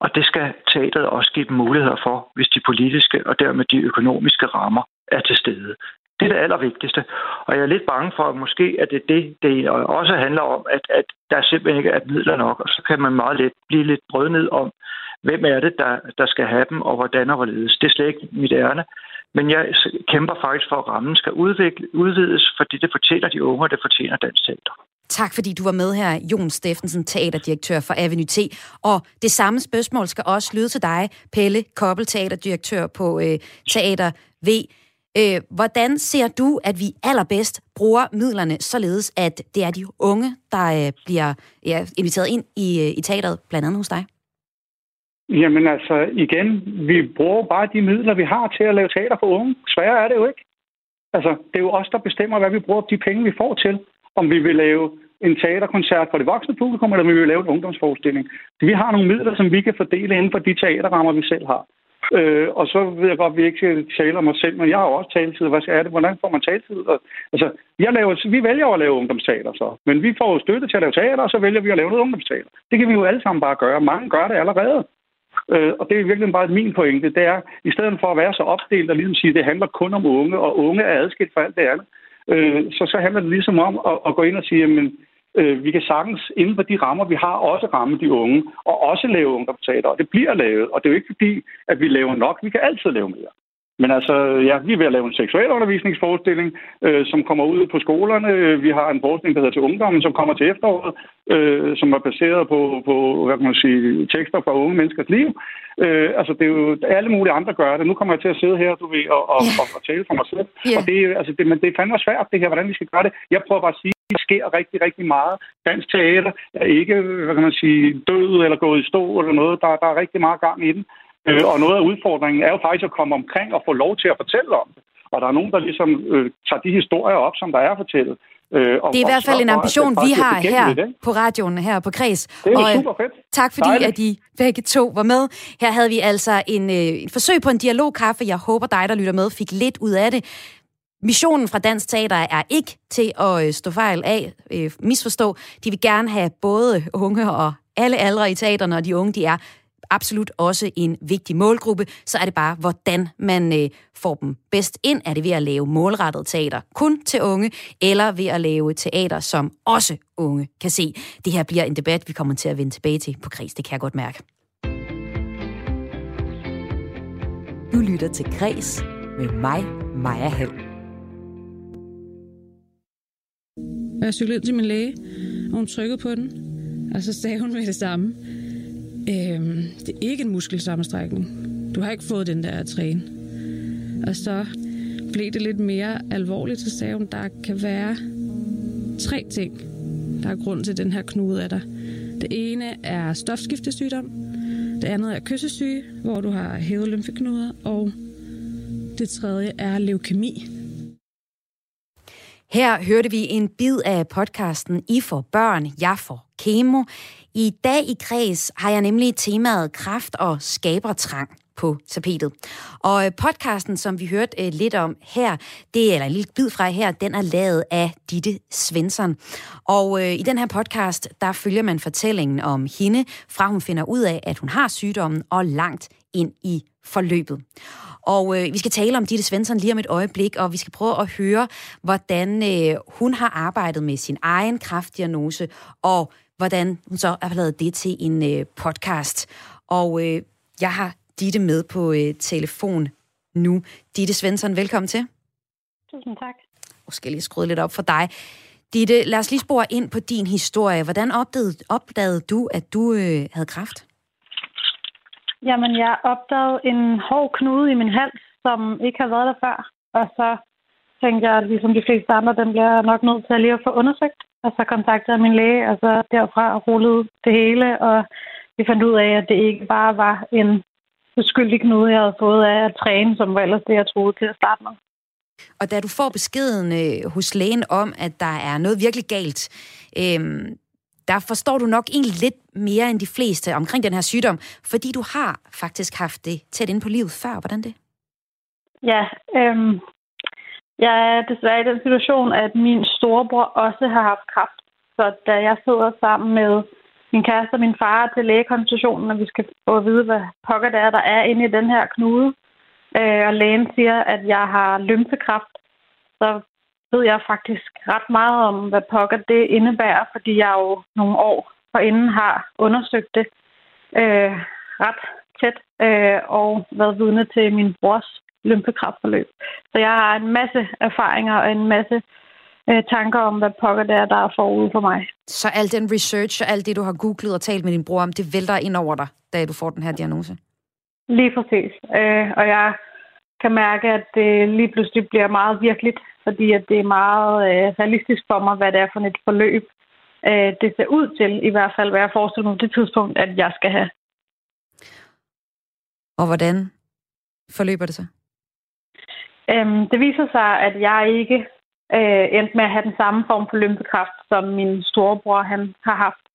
Og det skal teateret også give dem muligheder for, hvis de politiske og dermed de økonomiske rammer er til stede. Det er det allervigtigste. Og jeg er lidt bange for, at måske at det, det, det også handler om, at, at der simpelthen ikke er midler nok, og så kan man meget let blive lidt brødnet om, hvem er det, der, der skal have dem, og hvordan og hvorledes. Det er slet ikke mit ærne. Men jeg kæmper faktisk for, at rammen skal udvikle, udvides, fordi det fortæller de unge, og det fortjener dansk center. Tak fordi du var med her, Jon Steffensen, teaterdirektør for Avenue T. Og det samme spørgsmål skal også lyde til dig, Pelle Koppel, teaterdirektør på øh, Teater V. Øh, hvordan ser du, at vi allerbedst bruger midlerne, således at det er de unge, der øh, bliver ja, inviteret ind i, øh, i teateret, blandt andet hos dig? Jamen altså, igen, vi bruger bare de midler, vi har til at lave teater for unge. Sværere er det jo ikke. Altså, det er jo os, der bestemmer, hvad vi bruger de penge, vi får til om vi vil lave en teaterkoncert for det voksne publikum, eller om vi vil lave en ungdomsforestilling. Vi har nogle midler, som vi kan fordele inden for de teaterrammer, vi selv har. Øh, og så ved jeg godt, at vi ikke skal tale om os selv, men jeg har jo også taletid. Hvad er det? Hvordan får man taletid? Og, altså, jeg laver, vi vælger at lave ungdomsteater så. Men vi får jo støtte til at lave teater, og så vælger vi at lave noget ungdomsteater. Det kan vi jo alle sammen bare gøre. Mange gør det allerede. Øh, og det er virkelig bare min pointe. Det er, i stedet for at være så opdelt og ligesom sige, at det handler kun om unge, og unge er adskilt fra alt det andet, øh, så, så handler det ligesom om at, at gå ind og sige, at øh, vi kan sagtens inden for de rammer, vi har, også ramme de unge, og også lave ungdomsteater, og det bliver lavet. Og det er jo ikke fordi, at vi laver nok. Vi kan altid lave mere. Men altså, ja, vi er ved at lave en seksualundervisningsforestilling, øh, som kommer ud på skolerne. Vi har en forskning, der hedder til ungdommen, som kommer til efteråret, øh, som er baseret på, på hvad kan man sige, tekster fra unge menneskers liv. Øh, altså, det er jo alle mulige andre gør det. Nu kommer jeg til at sidde her, du ved, og, og, og, og tale for mig selv. Yeah. Og det, altså, det, men det er fandme svært, det her, hvordan vi skal gøre det. Jeg prøver bare at sige, der sker rigtig, rigtig meget. Dansk teater er ikke, hvad kan man sige, død eller gået i stå eller noget. Der, der er rigtig meget gang i den. Øh, og noget af udfordringen er jo faktisk at komme omkring og få lov til at fortælle om det. Og der er nogen, der ligesom øh, tager de historier op, som der er at fortælle. Øh, og, det er i hvert fald en ambition, vi har her på radioen, her på Kreds. Det er og, super fedt. Tak fordi, Dejligt. at I begge to var med. Her havde vi altså en, øh, en forsøg på en dialogkaffe. Jeg håber dig, der lytter med, fik lidt ud af det. Missionen fra Dansk Teater er ikke til at øh, stå fejl af, øh, misforstå. De vil gerne have både unge og alle aldre i teaterne, og de unge, de er absolut også en vigtig målgruppe. Så er det bare, hvordan man øh, får dem bedst ind. Er det ved at lave målrettet teater kun til unge, eller ved at lave teater, som også unge kan se. Det her bliver en debat, vi kommer til at vende tilbage til på Kris. Det kan jeg godt mærke. Du lytter til Kres med mig, Maja Hall. Jeg cyklede ind til min læge, og hun trykkede på den, og så sagde hun med det samme. Øhm, det er ikke en muskelsammenstrækning. Du har ikke fået den der at træne. Og så blev det lidt mere alvorligt, så sagde hun, der kan være tre ting, der er grund til den her knude af dig. Det ene er stofskiftesygdom, det andet er kyssesyge, hvor du har hævet lymfeknuder, og det tredje er leukemi. Her hørte vi en bid af podcasten I for børn, jeg for kemo. I dag i kreds har jeg nemlig temaet kraft og skabertrang på tapetet. Og øh, podcasten, som vi hørte øh, lidt om her, det eller en lille bid fra her, den er lavet af Ditte Svensson. Og øh, i den her podcast, der følger man fortællingen om hende, fra hun finder ud af, at hun har sygdommen, og langt ind i forløbet. Og øh, vi skal tale om Ditte Svensson lige om et øjeblik, og vi skal prøve at høre, hvordan øh, hun har arbejdet med sin egen kraftdiagnose, og hvordan hun så har lavet det til en øh, podcast. Og øh, jeg har Ditte med på øh, telefon nu. Ditte Svensson, velkommen til. Tusind tak. Jeg skal lige skrue lidt op for dig. Ditte, lad os lige spore ind på din historie. Hvordan opdagede, opdagede du, at du øh, havde kræft? Jamen, jeg opdagede en hård knude i min hals, som ikke har været der før. Og så tænkte jeg, at ligesom de fleste andre, den bliver nok nødt til at lige at få undersøgt. Og så kontaktede jeg min læge, og så derfra rullede det hele, og vi fandt ud af, at det ikke bare var en uskyldig knude, jeg havde fået af at træne, som var ellers det, jeg troede til at starte med. Og da du får beskeden øh, hos lægen om, at der er noget virkelig galt, øh, der forstår du nok egentlig lidt mere end de fleste omkring den her sygdom, fordi du har faktisk haft det tæt ind på livet før. Hvordan det? Ja, øhm, jeg er desværre i den situation, at min storebror også har haft kræft. Så da jeg sidder sammen med min kæreste og min far til lægekonsultationen, og vi skal få at vide, hvad pokker det er, der er inde i den her knude, øh, og lægen siger, at jeg har lymfekræft, så ved jeg faktisk ret meget om, hvad pokker det indebærer, fordi jeg jo nogle år forinden har undersøgt det øh, ret tæt øh, og været vidne til min brors lymfekræftforløb. Så jeg har en masse erfaringer og en masse øh, tanker om, hvad pokker det er, der er forud for mig. Så al den research og alt det, du har googlet og talt med din bror om, det vælter ind over dig, da du får den her diagnose? Lige præcis. Øh, og jeg kan mærke, at det lige pludselig bliver meget virkeligt, fordi at det er meget øh, realistisk for mig, hvad det er for et forløb, øh, det ser ud til, i hvert fald, hvad jeg forestiller mig på det tidspunkt, at jeg skal have. Og hvordan forløber det så? Øhm, det viser sig, at jeg ikke øh, endte med at have den samme form for lymfekræft, som min storebror han har haft.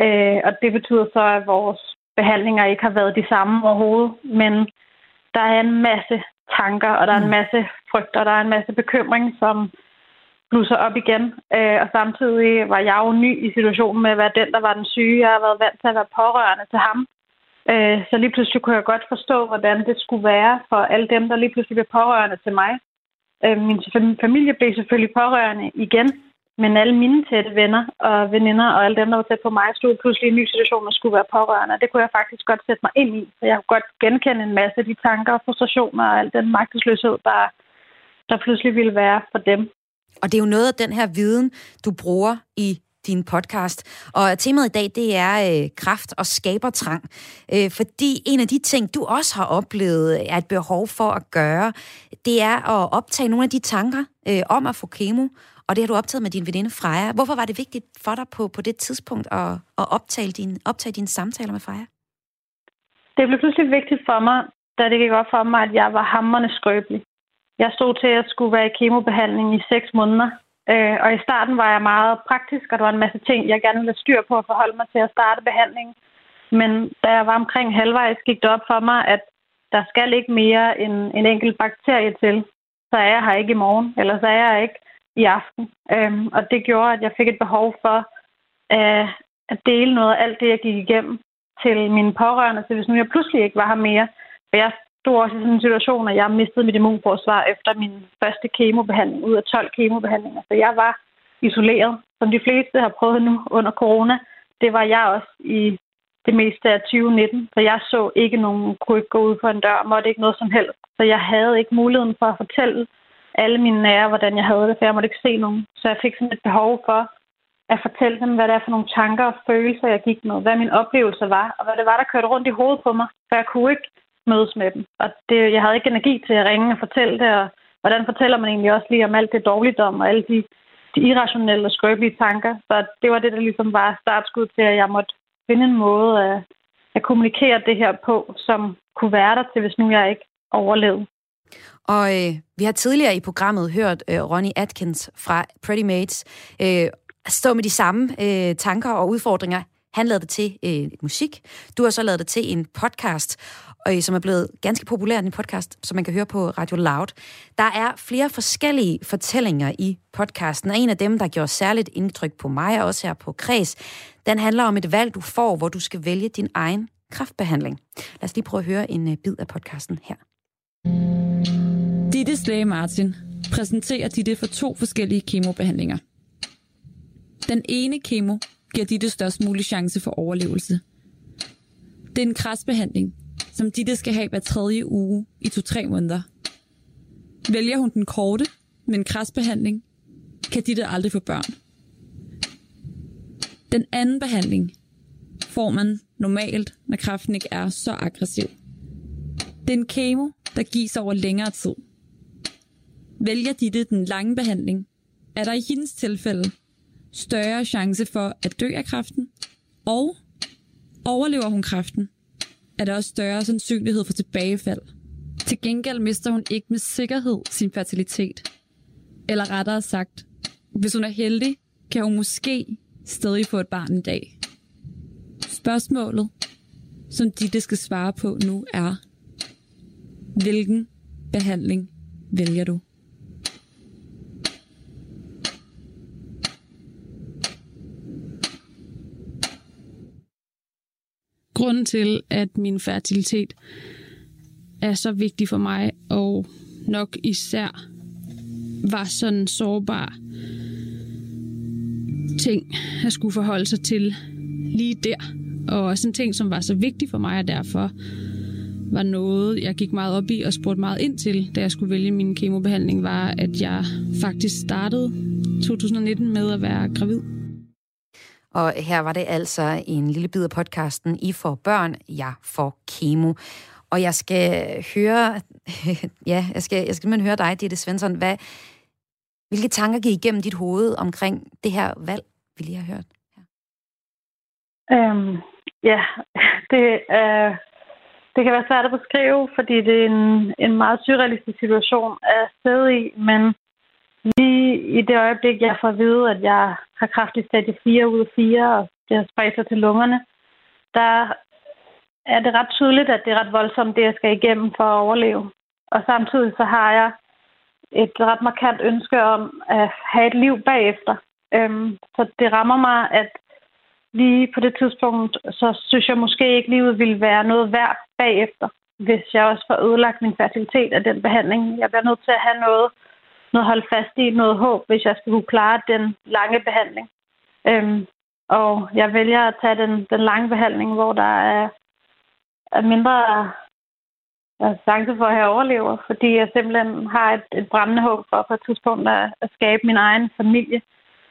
Øh, og det betyder så, at vores behandlinger ikke har været de samme overhovedet, men der er en masse tanker, og der er en mm. masse frygt, og der er en masse bekymring, som blusser op igen. Øh, og samtidig var jeg jo ny i situationen med at være den, der var den syge. Jeg har været vant til at være pårørende til ham. Øh, så lige pludselig kunne jeg godt forstå, hvordan det skulle være for alle dem, der lige pludselig blev pårørende til mig. Øh, min familie blev selvfølgelig pårørende igen, men alle mine tætte venner og veninder og alle dem, der var tæt på mig, stod pludselig i en ny situation og skulle være pårørende. Det kunne jeg faktisk godt sætte mig ind i. Så jeg kunne godt genkende en masse af de tanker og frustrationer og al den magtesløshed, der, der pludselig ville være for dem. Og det er jo noget af den her viden, du bruger i din podcast. Og temaet i dag, det er øh, kraft og skabertrang. Øh, fordi en af de ting, du også har oplevet, øh, er et behov for at gøre, det er at optage nogle af de tanker øh, om at få kemo, og det har du optaget med din veninde Freja. Hvorfor var det vigtigt for dig på, på det tidspunkt at, at optage, din, optage dine samtaler med Freja? Det blev pludselig vigtigt for mig, da det gik op for mig, at jeg var hammerne skrøbelig. Jeg stod til at skulle være i kemobehandling i seks måneder. Øh, og i starten var jeg meget praktisk, og der var en masse ting, jeg gerne ville styr på at forholde mig til at starte behandlingen. Men da jeg var omkring halvvejs, gik det op for mig, at der skal ikke mere end en enkelt bakterie til. Så er jeg her ikke i morgen, eller så er jeg ikke i aften. Øhm, og det gjorde, at jeg fik et behov for øh, at dele noget af alt det, jeg gik igennem til mine pårørende, så hvis nu jeg pludselig ikke var her mere. For jeg stod også i sådan en situation, at jeg mistede mit immunforsvar efter min første kemobehandling ud af 12 kemobehandlinger. Så jeg var isoleret, som de fleste har prøvet nu under corona. Det var jeg også i det meste af 2019, så jeg så ikke nogen, kunne ikke gå ud for en dør, måtte ikke noget som helst. Så jeg havde ikke muligheden for at fortælle alle mine nære, hvordan jeg havde det, for jeg måtte ikke se nogen. Så jeg fik sådan et behov for at fortælle dem, hvad det er for nogle tanker og følelser, jeg gik med, hvad min oplevelse var, og hvad det var, der kørte rundt i hovedet på mig, for jeg kunne ikke mødes med dem. Og det, jeg havde ikke energi til at ringe og fortælle det, og hvordan fortæller man egentlig også lige om alt det dårligdom og alle de, de irrationelle og skrøbelige tanker. Så det var det, der ligesom var startskud til, at jeg måtte finde en måde at, at kommunikere det her på, som kunne være der til, hvis nu jeg ikke overlevede. Og øh, vi har tidligere i programmet hørt øh, Ronnie Atkins fra Pretty Mates, øh, stå med de samme øh, tanker og udfordringer. Han lavede det til øh, musik. Du har så lavet det til en podcast, øh, som er blevet ganske populær, en podcast, som man kan høre på Radio Loud. Der er flere forskellige fortællinger i podcasten, og en af dem, der gjorde særligt indtryk på mig, og også her på Kreds, den handler om et valg, du får, hvor du skal vælge din egen kraftbehandling. Lad os lige prøve at høre en øh, bid af podcasten her. Ditte Slage Martin præsenterer Ditte for to forskellige kemobehandlinger. Den ene kemo giver Ditte størst mulig chance for overlevelse. Det er en kræftbehandling, som Ditte skal have hver tredje uge i to-tre måneder. Vælger hun den korte med en kan Ditte aldrig få børn. Den anden behandling får man normalt, når kræften ikke er så aggressiv. Det er en kemo, der gives over længere tid. Vælger Ditte den lange behandling, er der i hendes tilfælde større chance for at dø af kræften, og overlever hun kræften, er der også større sandsynlighed for tilbagefald. Til gengæld mister hun ikke med sikkerhed sin fertilitet. Eller rettere sagt, hvis hun er heldig, kan hun måske stadig få et barn en dag. Spørgsmålet, som Ditte skal svare på nu, er, hvilken behandling vælger du? Grunden til, at min fertilitet er så vigtig for mig, og nok især var sådan en sårbar ting at skulle forholde sig til lige der. Og sådan en ting, som var så vigtig for mig, og derfor var noget, jeg gik meget op i og spurgte meget ind til, da jeg skulle vælge min kemobehandling, var, at jeg faktisk startede 2019 med at være gravid. Og her var det altså en lille bid af podcasten I får børn, jeg får kemo. Og jeg skal høre, ja, jeg skal, jeg skal simpelthen høre dig, Ditte Svensson, hvad, hvilke tanker gik igennem dit hoved omkring det her valg, vi lige har hørt? Øhm, ja, det, øh, det kan være svært at beskrive, fordi det er en, en meget surrealistisk situation at sidde i, men lige i det øjeblik, jeg får at vide, at jeg har kraftigt stadie 4 ud af 4, og det har spredt sig til lungerne, der er det ret tydeligt, at det er ret voldsomt, det jeg skal igennem for at overleve. Og samtidig så har jeg et ret markant ønske om at have et liv bagefter. Øhm, så det rammer mig, at lige på det tidspunkt, så synes jeg måske ikke, at livet ville være noget værd bagefter, hvis jeg også får ødelagt min fertilitet af den behandling. Jeg bliver nødt til at have noget, noget hold holde fast i, noget håb, hvis jeg skal kunne klare den lange behandling. Øhm, og jeg vælger at tage den, den lange behandling, hvor der er, er mindre er chance for at jeg overlever, fordi jeg simpelthen har et, et brændende håb for på et tidspunkt at, at skabe min egen familie.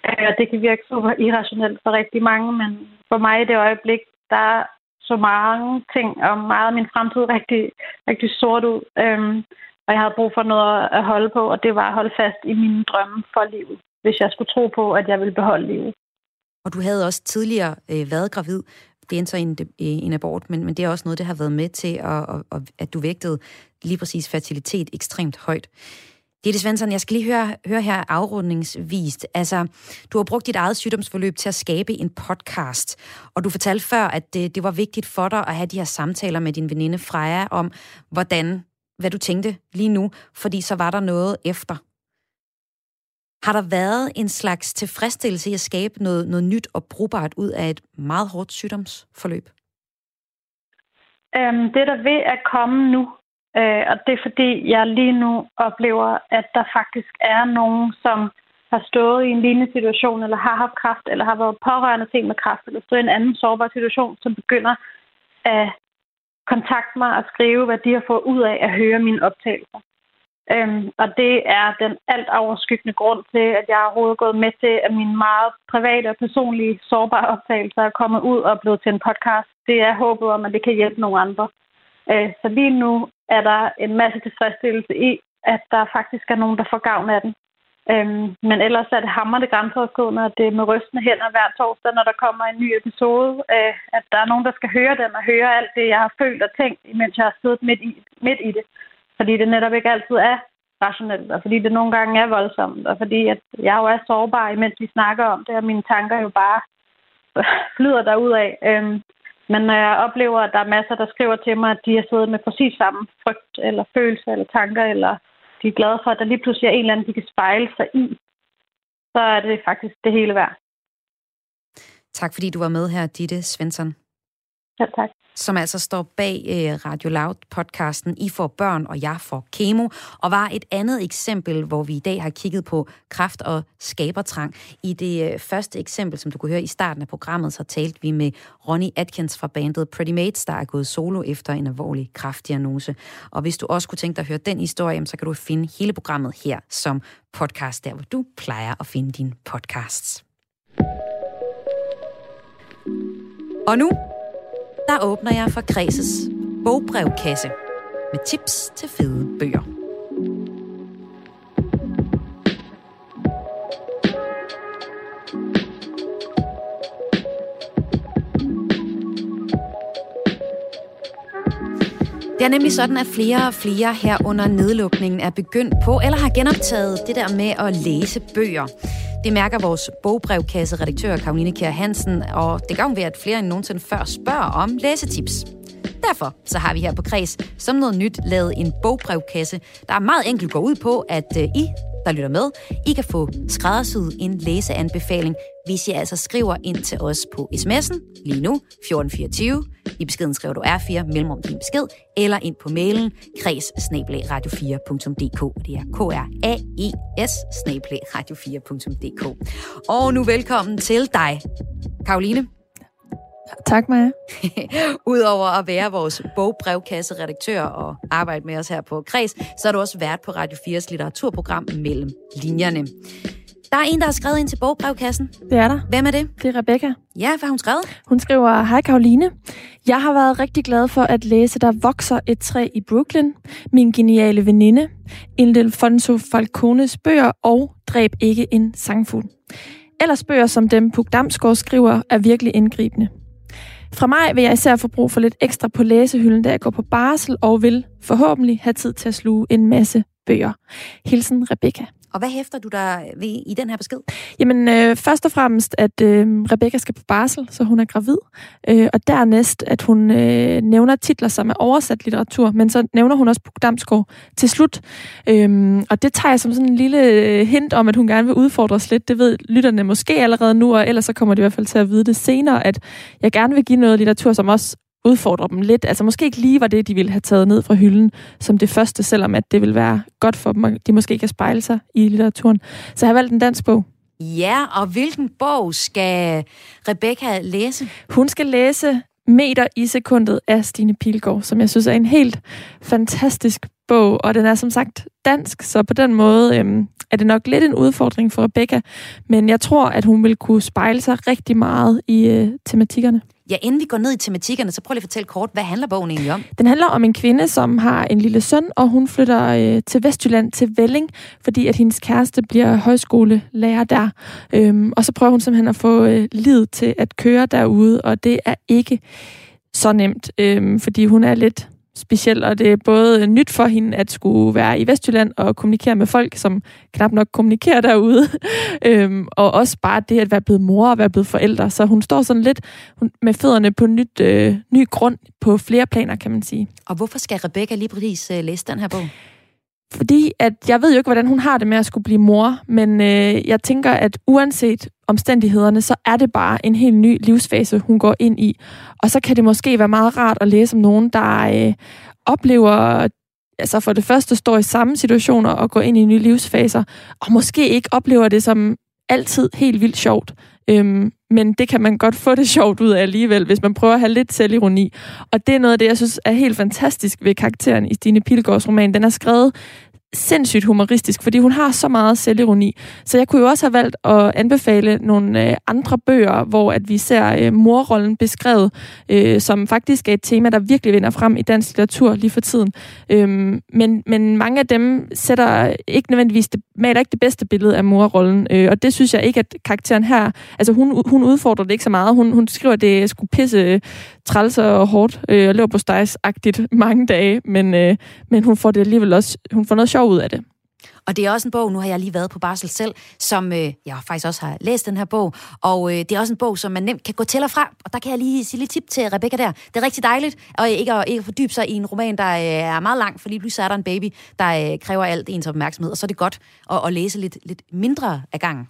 Øh, og det kan virke super irrationelt for rigtig mange, men for mig i det øjeblik, der så mange ting og meget af min fremtid rigtig, rigtig sort ud. Øhm, og jeg havde brug for noget at holde på, og det var at holde fast i mine drømme for livet, hvis jeg skulle tro på, at jeg ville beholde livet. Og du havde også tidligere øh, været gravid. Det er så en, en abort, men, men det er også noget, der har været med til, at, at, at du vægtede lige præcis fertilitet ekstremt højt. Ditte Svensson, jeg skal lige høre, høre her afrundningsvist. Altså, du har brugt dit eget sygdomsforløb til at skabe en podcast, og du fortalte før, at det, det var vigtigt for dig at have de her samtaler med din veninde Freja om, hvordan, hvad du tænkte lige nu, fordi så var der noget efter. Har der været en slags tilfredsstillelse i at skabe noget, noget nyt og brugbart ud af et meget hårdt sygdomsforløb? Øhm, det, der ved at komme nu, Øh, og det er fordi, jeg lige nu oplever, at der faktisk er nogen, som har stået i en lignende situation, eller har haft kræft, eller har været pårørende til med kræft, eller stået i en anden sårbar situation, som begynder at kontakte mig og skrive, hvad de har fået ud af at høre mine optagelser. Øhm, og det er den alt overskyggende grund til, at jeg overhovedet gået med til, at mine meget private og personlige sårbare optagelser er kommet ud og blevet til en podcast. Det er håbet om, at det kan hjælpe nogle andre. Øh, så lige nu er der en masse tilfredsstillelse i, at der faktisk er nogen, der får gavn af den. Øhm, men ellers er det hammerende grænseoverskridende, og det er med rystende hænder hver torsdag, når der kommer en ny episode, øh, at der er nogen, der skal høre den og høre alt det, jeg har følt og tænkt, mens jeg har siddet midt i, midt i det. Fordi det netop ikke altid er rationelt, og fordi det nogle gange er voldsomt, og fordi at jeg jo er sårbar, imens vi snakker om det, og mine tanker jo bare flyder af. Øhm, men når jeg oplever, at der er masser, der skriver til mig, at de har siddet med præcis samme frygt, eller følelser, eller tanker, eller de er glade for, at der lige pludselig er en eller anden, de kan spejle sig i, så er det faktisk det hele værd. Tak fordi du var med her, Ditte Svensson. Ja, tak. Som altså står bag øh, Radio Loud-podcasten I får børn, og jeg får kemo, og var et andet eksempel, hvor vi i dag har kigget på kraft og skabertrang. I det øh, første eksempel, som du kunne høre i starten af programmet, så talte vi med Ronnie Atkins fra bandet Pretty Mates, der er gået solo efter en alvorlig kraftdiagnose. Og hvis du også kunne tænke dig at høre den historie, så kan du finde hele programmet her som podcast, der hvor du plejer at finde dine podcasts. Og nu, der åbner jeg for Kreses bogbrevkasse med tips til fede bøger. Det er nemlig sådan, at flere og flere her under nedlukningen er begyndt på, eller har genoptaget det der med at læse bøger. Det mærker vores bogbrevkasse-redaktør Karoline Kjær Hansen, og det gør hun ved, at flere end nogensinde før spørger om læsetips. Derfor så har vi her på Kreds som noget nyt lavet en bogbrevkasse, der er meget enkelt går ud på, at øh, I, der lytter med, I kan få skræddersyet en læseanbefaling, hvis I altså skriver ind til os på sms'en lige nu, 1424. I beskeden skriver du R4, mellemrum din besked, eller ind på mailen kreds radio4.dk. Det er k r a e s radio4.dk. Og nu velkommen til dig, Karoline. Tak, Maja. Udover at være vores bogbrevkasse-redaktør og arbejde med os her på Kreds, så er du også vært på Radio 4's litteraturprogram Mellem Linjerne. Der er en, der har skrevet ind til bogbrevkassen. Det er der. Hvem er det? Det er Rebecca. Ja, hvad har hun skrevet? Hun skriver, Hej Karoline. Jeg har været rigtig glad for at læse Der vokser et træ i Brooklyn, Min geniale veninde, Ildefonso Falcones bøger og Dræb ikke en sangfugl. Ellers bøger som dem Puk Damsgaard skriver er virkelig indgribende. Fra mig vil jeg især få brug for lidt ekstra på læsehylden, da jeg går på barsel og vil forhåbentlig have tid til at sluge en masse bøger. Hilsen Rebecca. Og hvad hæfter du der ved i den her besked? Jamen, øh, først og fremmest, at øh, Rebecca skal på barsel, så hun er gravid. Øh, og dernæst, at hun øh, nævner titler, som er oversat litteratur, men så nævner hun også Puk Damsgaard til slut. Øh, og det tager jeg som sådan en lille øh, hint om, at hun gerne vil udfordres lidt. Det ved lytterne måske allerede nu, og ellers så kommer de i hvert fald til at vide det senere, at jeg gerne vil give noget litteratur, som også udfordre dem lidt. Altså måske ikke lige var det, de ville have taget ned fra hylden som det første, selvom at det vil være godt for dem, de måske kan spejle sig i litteraturen. Så jeg har valgt en dansk bog. Ja, og hvilken bog skal Rebecca læse? Hun skal læse Meter i sekundet af Stine Pilgaard, som jeg synes er en helt fantastisk bog, og den er som sagt dansk, så på den måde øhm, er det nok lidt en udfordring for Rebecca, men jeg tror, at hun vil kunne spejle sig rigtig meget i øh, tematikkerne. Ja, inden vi går ned i tematikkerne, så prøv lige at fortælle kort, hvad handler bogen egentlig om? Den handler om en kvinde, som har en lille søn, og hun flytter øh, til Vestjylland, til Velling, fordi at hendes kæreste bliver højskolelærer der. Øhm, og så prøver hun simpelthen at få øh, livet til at køre derude, og det er ikke så nemt, øhm, fordi hun er lidt speciel, og det er både nyt for hende at skulle være i Vestjylland og kommunikere med folk, som knap nok kommunikerer derude, øhm, og også bare det at være blevet mor og være blevet forældre. Så hun står sådan lidt med fødderne på nyt, øh, ny grund på flere planer, kan man sige. Og hvorfor skal Rebecca lige præcis øh, læse den her bog? Fordi at jeg ved jo ikke, hvordan hun har det med at skulle blive mor, men øh, jeg tænker, at uanset omstændighederne, så er det bare en helt ny livsfase, hun går ind i. Og så kan det måske være meget rart at læse om nogen, der øh, oplever altså for det første står i samme situationer og går ind i nye livsfaser, og måske ikke oplever det som altid helt vildt sjovt. Øhm, men det kan man godt få det sjovt ud af alligevel, hvis man prøver at have lidt selvironi. Og det er noget af det, jeg synes er helt fantastisk ved karakteren i Stine Pilgaards roman. Den er skrevet sindssygt humoristisk, fordi hun har så meget selvironi. Så jeg kunne jo også have valgt at anbefale nogle øh, andre bøger, hvor at vi ser øh, morrollen beskrevet, øh, som faktisk er et tema, der virkelig vinder frem i dansk litteratur lige for tiden. Øhm, men, men mange af dem sætter ikke nødvendigvis det, maler ikke det bedste billede af morrollen, øh, og det synes jeg ikke, at karakteren her, altså hun, hun udfordrer det ikke så meget. Hun, hun skriver, at det skulle pisse træls og hårdt, øh, og lever på agtigt mange dage, men, øh, men hun får det alligevel også, hun får noget sjov ud af det. Og det er også en bog, nu har jeg lige været på Barsel selv, som øh, jeg faktisk også har læst den her bog, og øh, det er også en bog, som man nemt kan gå til og fra, og der kan jeg lige sige lidt tip til Rebecca der. Det er rigtig dejligt, og ikke at, ikke at fordybe sig i en roman, der øh, er meget lang, for lige pludselig er der en baby, der øh, kræver alt ens opmærksomhed, og så er det godt at, at læse lidt, lidt mindre af gangen.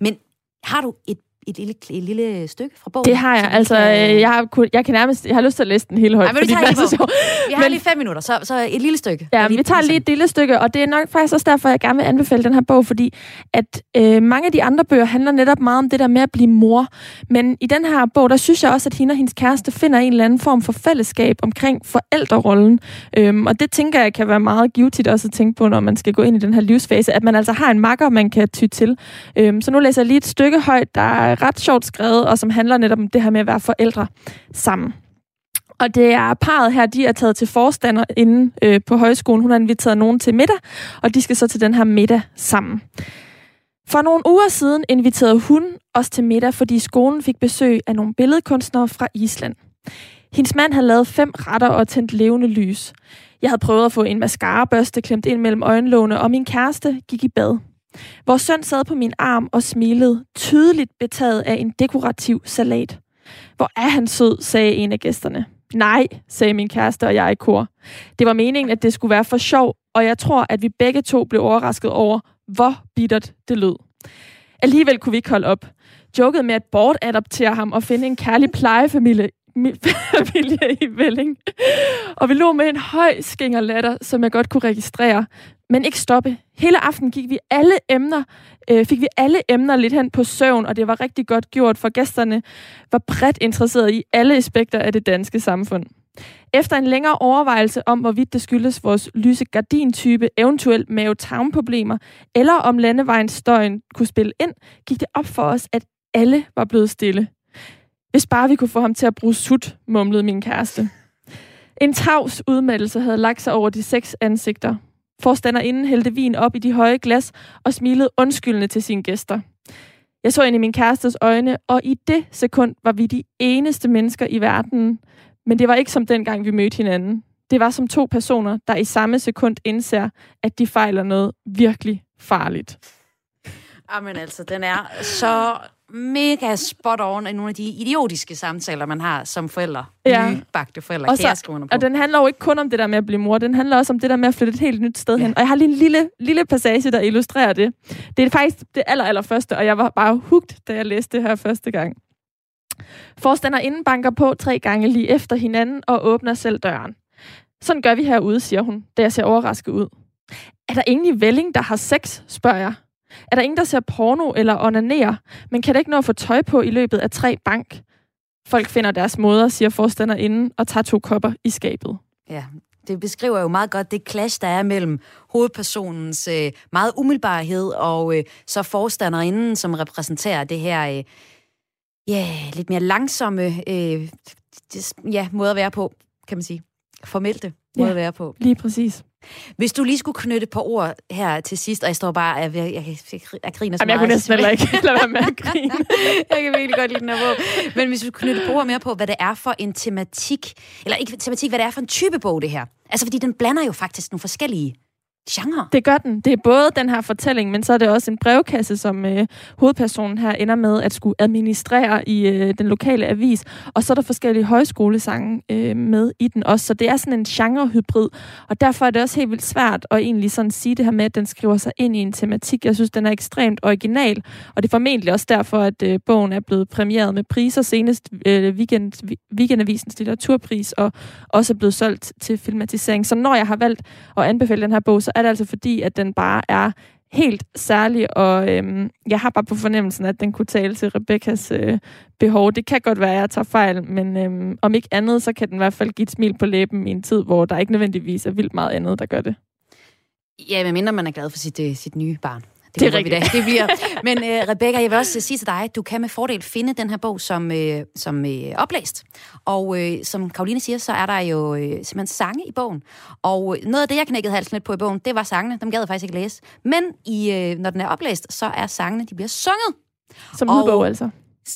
Men har du et et lille, et lille stykke fra bogen? Det har jeg. Altså, kan... jeg, har, jeg kan nærmest... Jeg har lyst til at læse den hele højt. Ej, men vi, tager lige så vi har men, lige fem minutter, så, så et lille stykke. Ja, vi tager lige et lille stykke, og det er nok faktisk også derfor, jeg gerne vil anbefale den her bog, fordi at øh, mange af de andre bøger handler netop meget om det der med at blive mor. Men i den her bog, der synes jeg også, at hende og hendes kæreste finder en eller anden form for fællesskab omkring forældrerollen. Øhm, og det tænker jeg kan være meget givetigt også at tænke på, når man skal gå ind i den her livsfase, at man altså har en makker, man kan ty til. Øhm, så nu læser jeg lige et stykke højt, der er ret sjovt skrevet, og som handler netop om det her med at være forældre sammen. Og det er parret her, de er taget til forstander inde øh, på højskolen. Hun har inviteret nogen til middag, og de skal så til den her middag sammen. For nogle uger siden inviterede hun os til middag, fordi skolen fik besøg af nogle billedkunstnere fra Island. Hendes mand havde lavet fem retter og tændt levende lys. Jeg havde prøvet at få en mascarabørste klemt ind mellem øjenlågene, og min kæreste gik i bad. Vores søn sad på min arm og smilede, tydeligt betaget af en dekorativ salat. Hvor er han sød, sagde en af gæsterne. Nej, sagde min kæreste og jeg i kor. Det var meningen, at det skulle være for sjov, og jeg tror, at vi begge to blev overrasket over, hvor bittert det lød. Alligevel kunne vi ikke holde op. Jokede med at bortadoptere ham og finde en kærlig plejefamilie familie i Velling. Og vi lå med en høj latter, som jeg godt kunne registrere men ikke stoppe. Hele aften gik vi alle emner, øh, fik vi alle emner lidt hen på søvn, og det var rigtig godt gjort, for gæsterne var bredt interesseret i alle aspekter af det danske samfund. Efter en længere overvejelse om, hvorvidt det skyldes vores lyse gardintype, eventuelt mave problemer eller om landevejens støjen kunne spille ind, gik det op for os, at alle var blevet stille. Hvis bare vi kunne få ham til at bruge sut, mumlede min kæreste. En tavs udmeldelse havde lagt sig over de seks ansigter. Forstanderinden hældte vin op i de høje glas og smilede undskyldende til sine gæster. Jeg så ind i min kærestes øjne, og i det sekund var vi de eneste mennesker i verden. Men det var ikke som dengang, vi mødte hinanden. Det var som to personer, der i samme sekund indser, at de fejler noget virkelig farligt. Jamen altså, den er så mega spot on i nogle af de idiotiske samtaler, man har som forældre. Ja. Nybagte forældre, og, så, på. og den handler jo ikke kun om det der med at blive mor, den handler også om det der med at flytte et helt nyt sted ja. hen. Og jeg har lige en lille, lille passage, der illustrerer det. Det er faktisk det aller, aller første, og jeg var bare hugt, da jeg læste det her første gang. Forstander inden banker på tre gange lige efter hinanden og åbner selv døren. Sådan gør vi herude, siger hun, da jeg ser overrasket ud. Er der ingen i Velling, der har sex, spørger jeg. Er der ingen, der ser porno eller onanerer, men kan det ikke nå at få tøj på i løbet af tre bank? Folk finder deres måder, siger forstander inden, og tager to kopper i skabet. Ja, det beskriver jo meget godt det clash, der er mellem hovedpersonens øh, meget umiddelbarhed og øh, så forstanderinden, som repræsenterer det her øh, ja, lidt mere langsomme øh, ja, måde at være på, kan man sige. Formelte måde ja, at være på. lige præcis. Hvis du lige skulle knytte på ord her til sidst, og jeg står bare, jeg, jeg, jeg, jeg, griner så Jamen, jeg kunne næsten heller ikke lade være med at grine. jeg kan virkelig godt lide den her bog. Men hvis du knytte på ord mere på, hvad det er for en tematik, eller ikke tematik, hvad det er for en type bog, det her. Altså, fordi den blander jo faktisk nogle forskellige genre. Det gør den. Det er både den her fortælling, men så er det også en brevkasse, som øh, hovedpersonen her ender med at skulle administrere i øh, den lokale avis. Og så er der forskellige højskolesange øh, med i den også. Så det er sådan en genrehybrid. Og derfor er det også helt vildt svært at egentlig sådan sige det her med, at den skriver sig ind i en tematik. Jeg synes, den er ekstremt original. Og det er formentlig også derfor, at øh, bogen er blevet premieret med priser senest øh, weekend, Weekendavisens litteraturpris, og også er blevet solgt til filmatisering. Så når jeg har valgt at anbefale den her bog, så er det altså fordi, at den bare er helt særlig, og øhm, jeg har bare på fornemmelsen, at den kunne tale til Rebekkas øh, behov. Det kan godt være, at jeg tager fejl, men øhm, om ikke andet, så kan den i hvert fald give et smil på læben i en tid, hvor der ikke nødvendigvis er vildt meget andet, der gør det. Ja, medmindre man er glad for sit, øh, sit nye barn. Det, det er rigtigt. Det. det bliver. Men uh, Rebecca, jeg vil også sige til dig, at du kan med fordel finde den her bog som, uh, som uh, oplæst. Og uh, som Karoline siger, så er der jo uh, simpelthen sange i bogen. Og uh, noget af det, jeg knækkede halsen lidt på i bogen, det var sangene. Dem gad jeg faktisk ikke læse. Men i, uh, når den er oplæst, så er sangene, de bliver sunget. Som lydbog altså?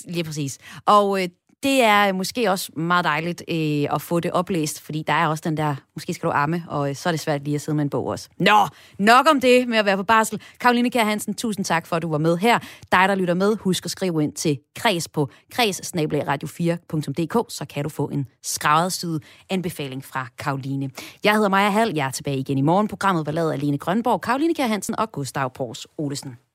Lige præcis. Og det er måske også meget dejligt øh, at få det oplæst, fordi der er også den der, måske skal du amme, og øh, så er det svært lige at sidde med en bog også. Nå, nok om det med at være på barsel. Karoline Kjær Hansen, tusind tak for, at du var med her. Dig, der lytter med, husk at skrive ind til kreds på kreds-radio4.dk, så kan du få en skræddersyet anbefaling fra Karoline. Jeg hedder Maja Hall, jeg er tilbage igen i morgen. Programmet var lavet af Lene Grønborg, Karoline Kjær Hansen og Gustav Pors Olesen.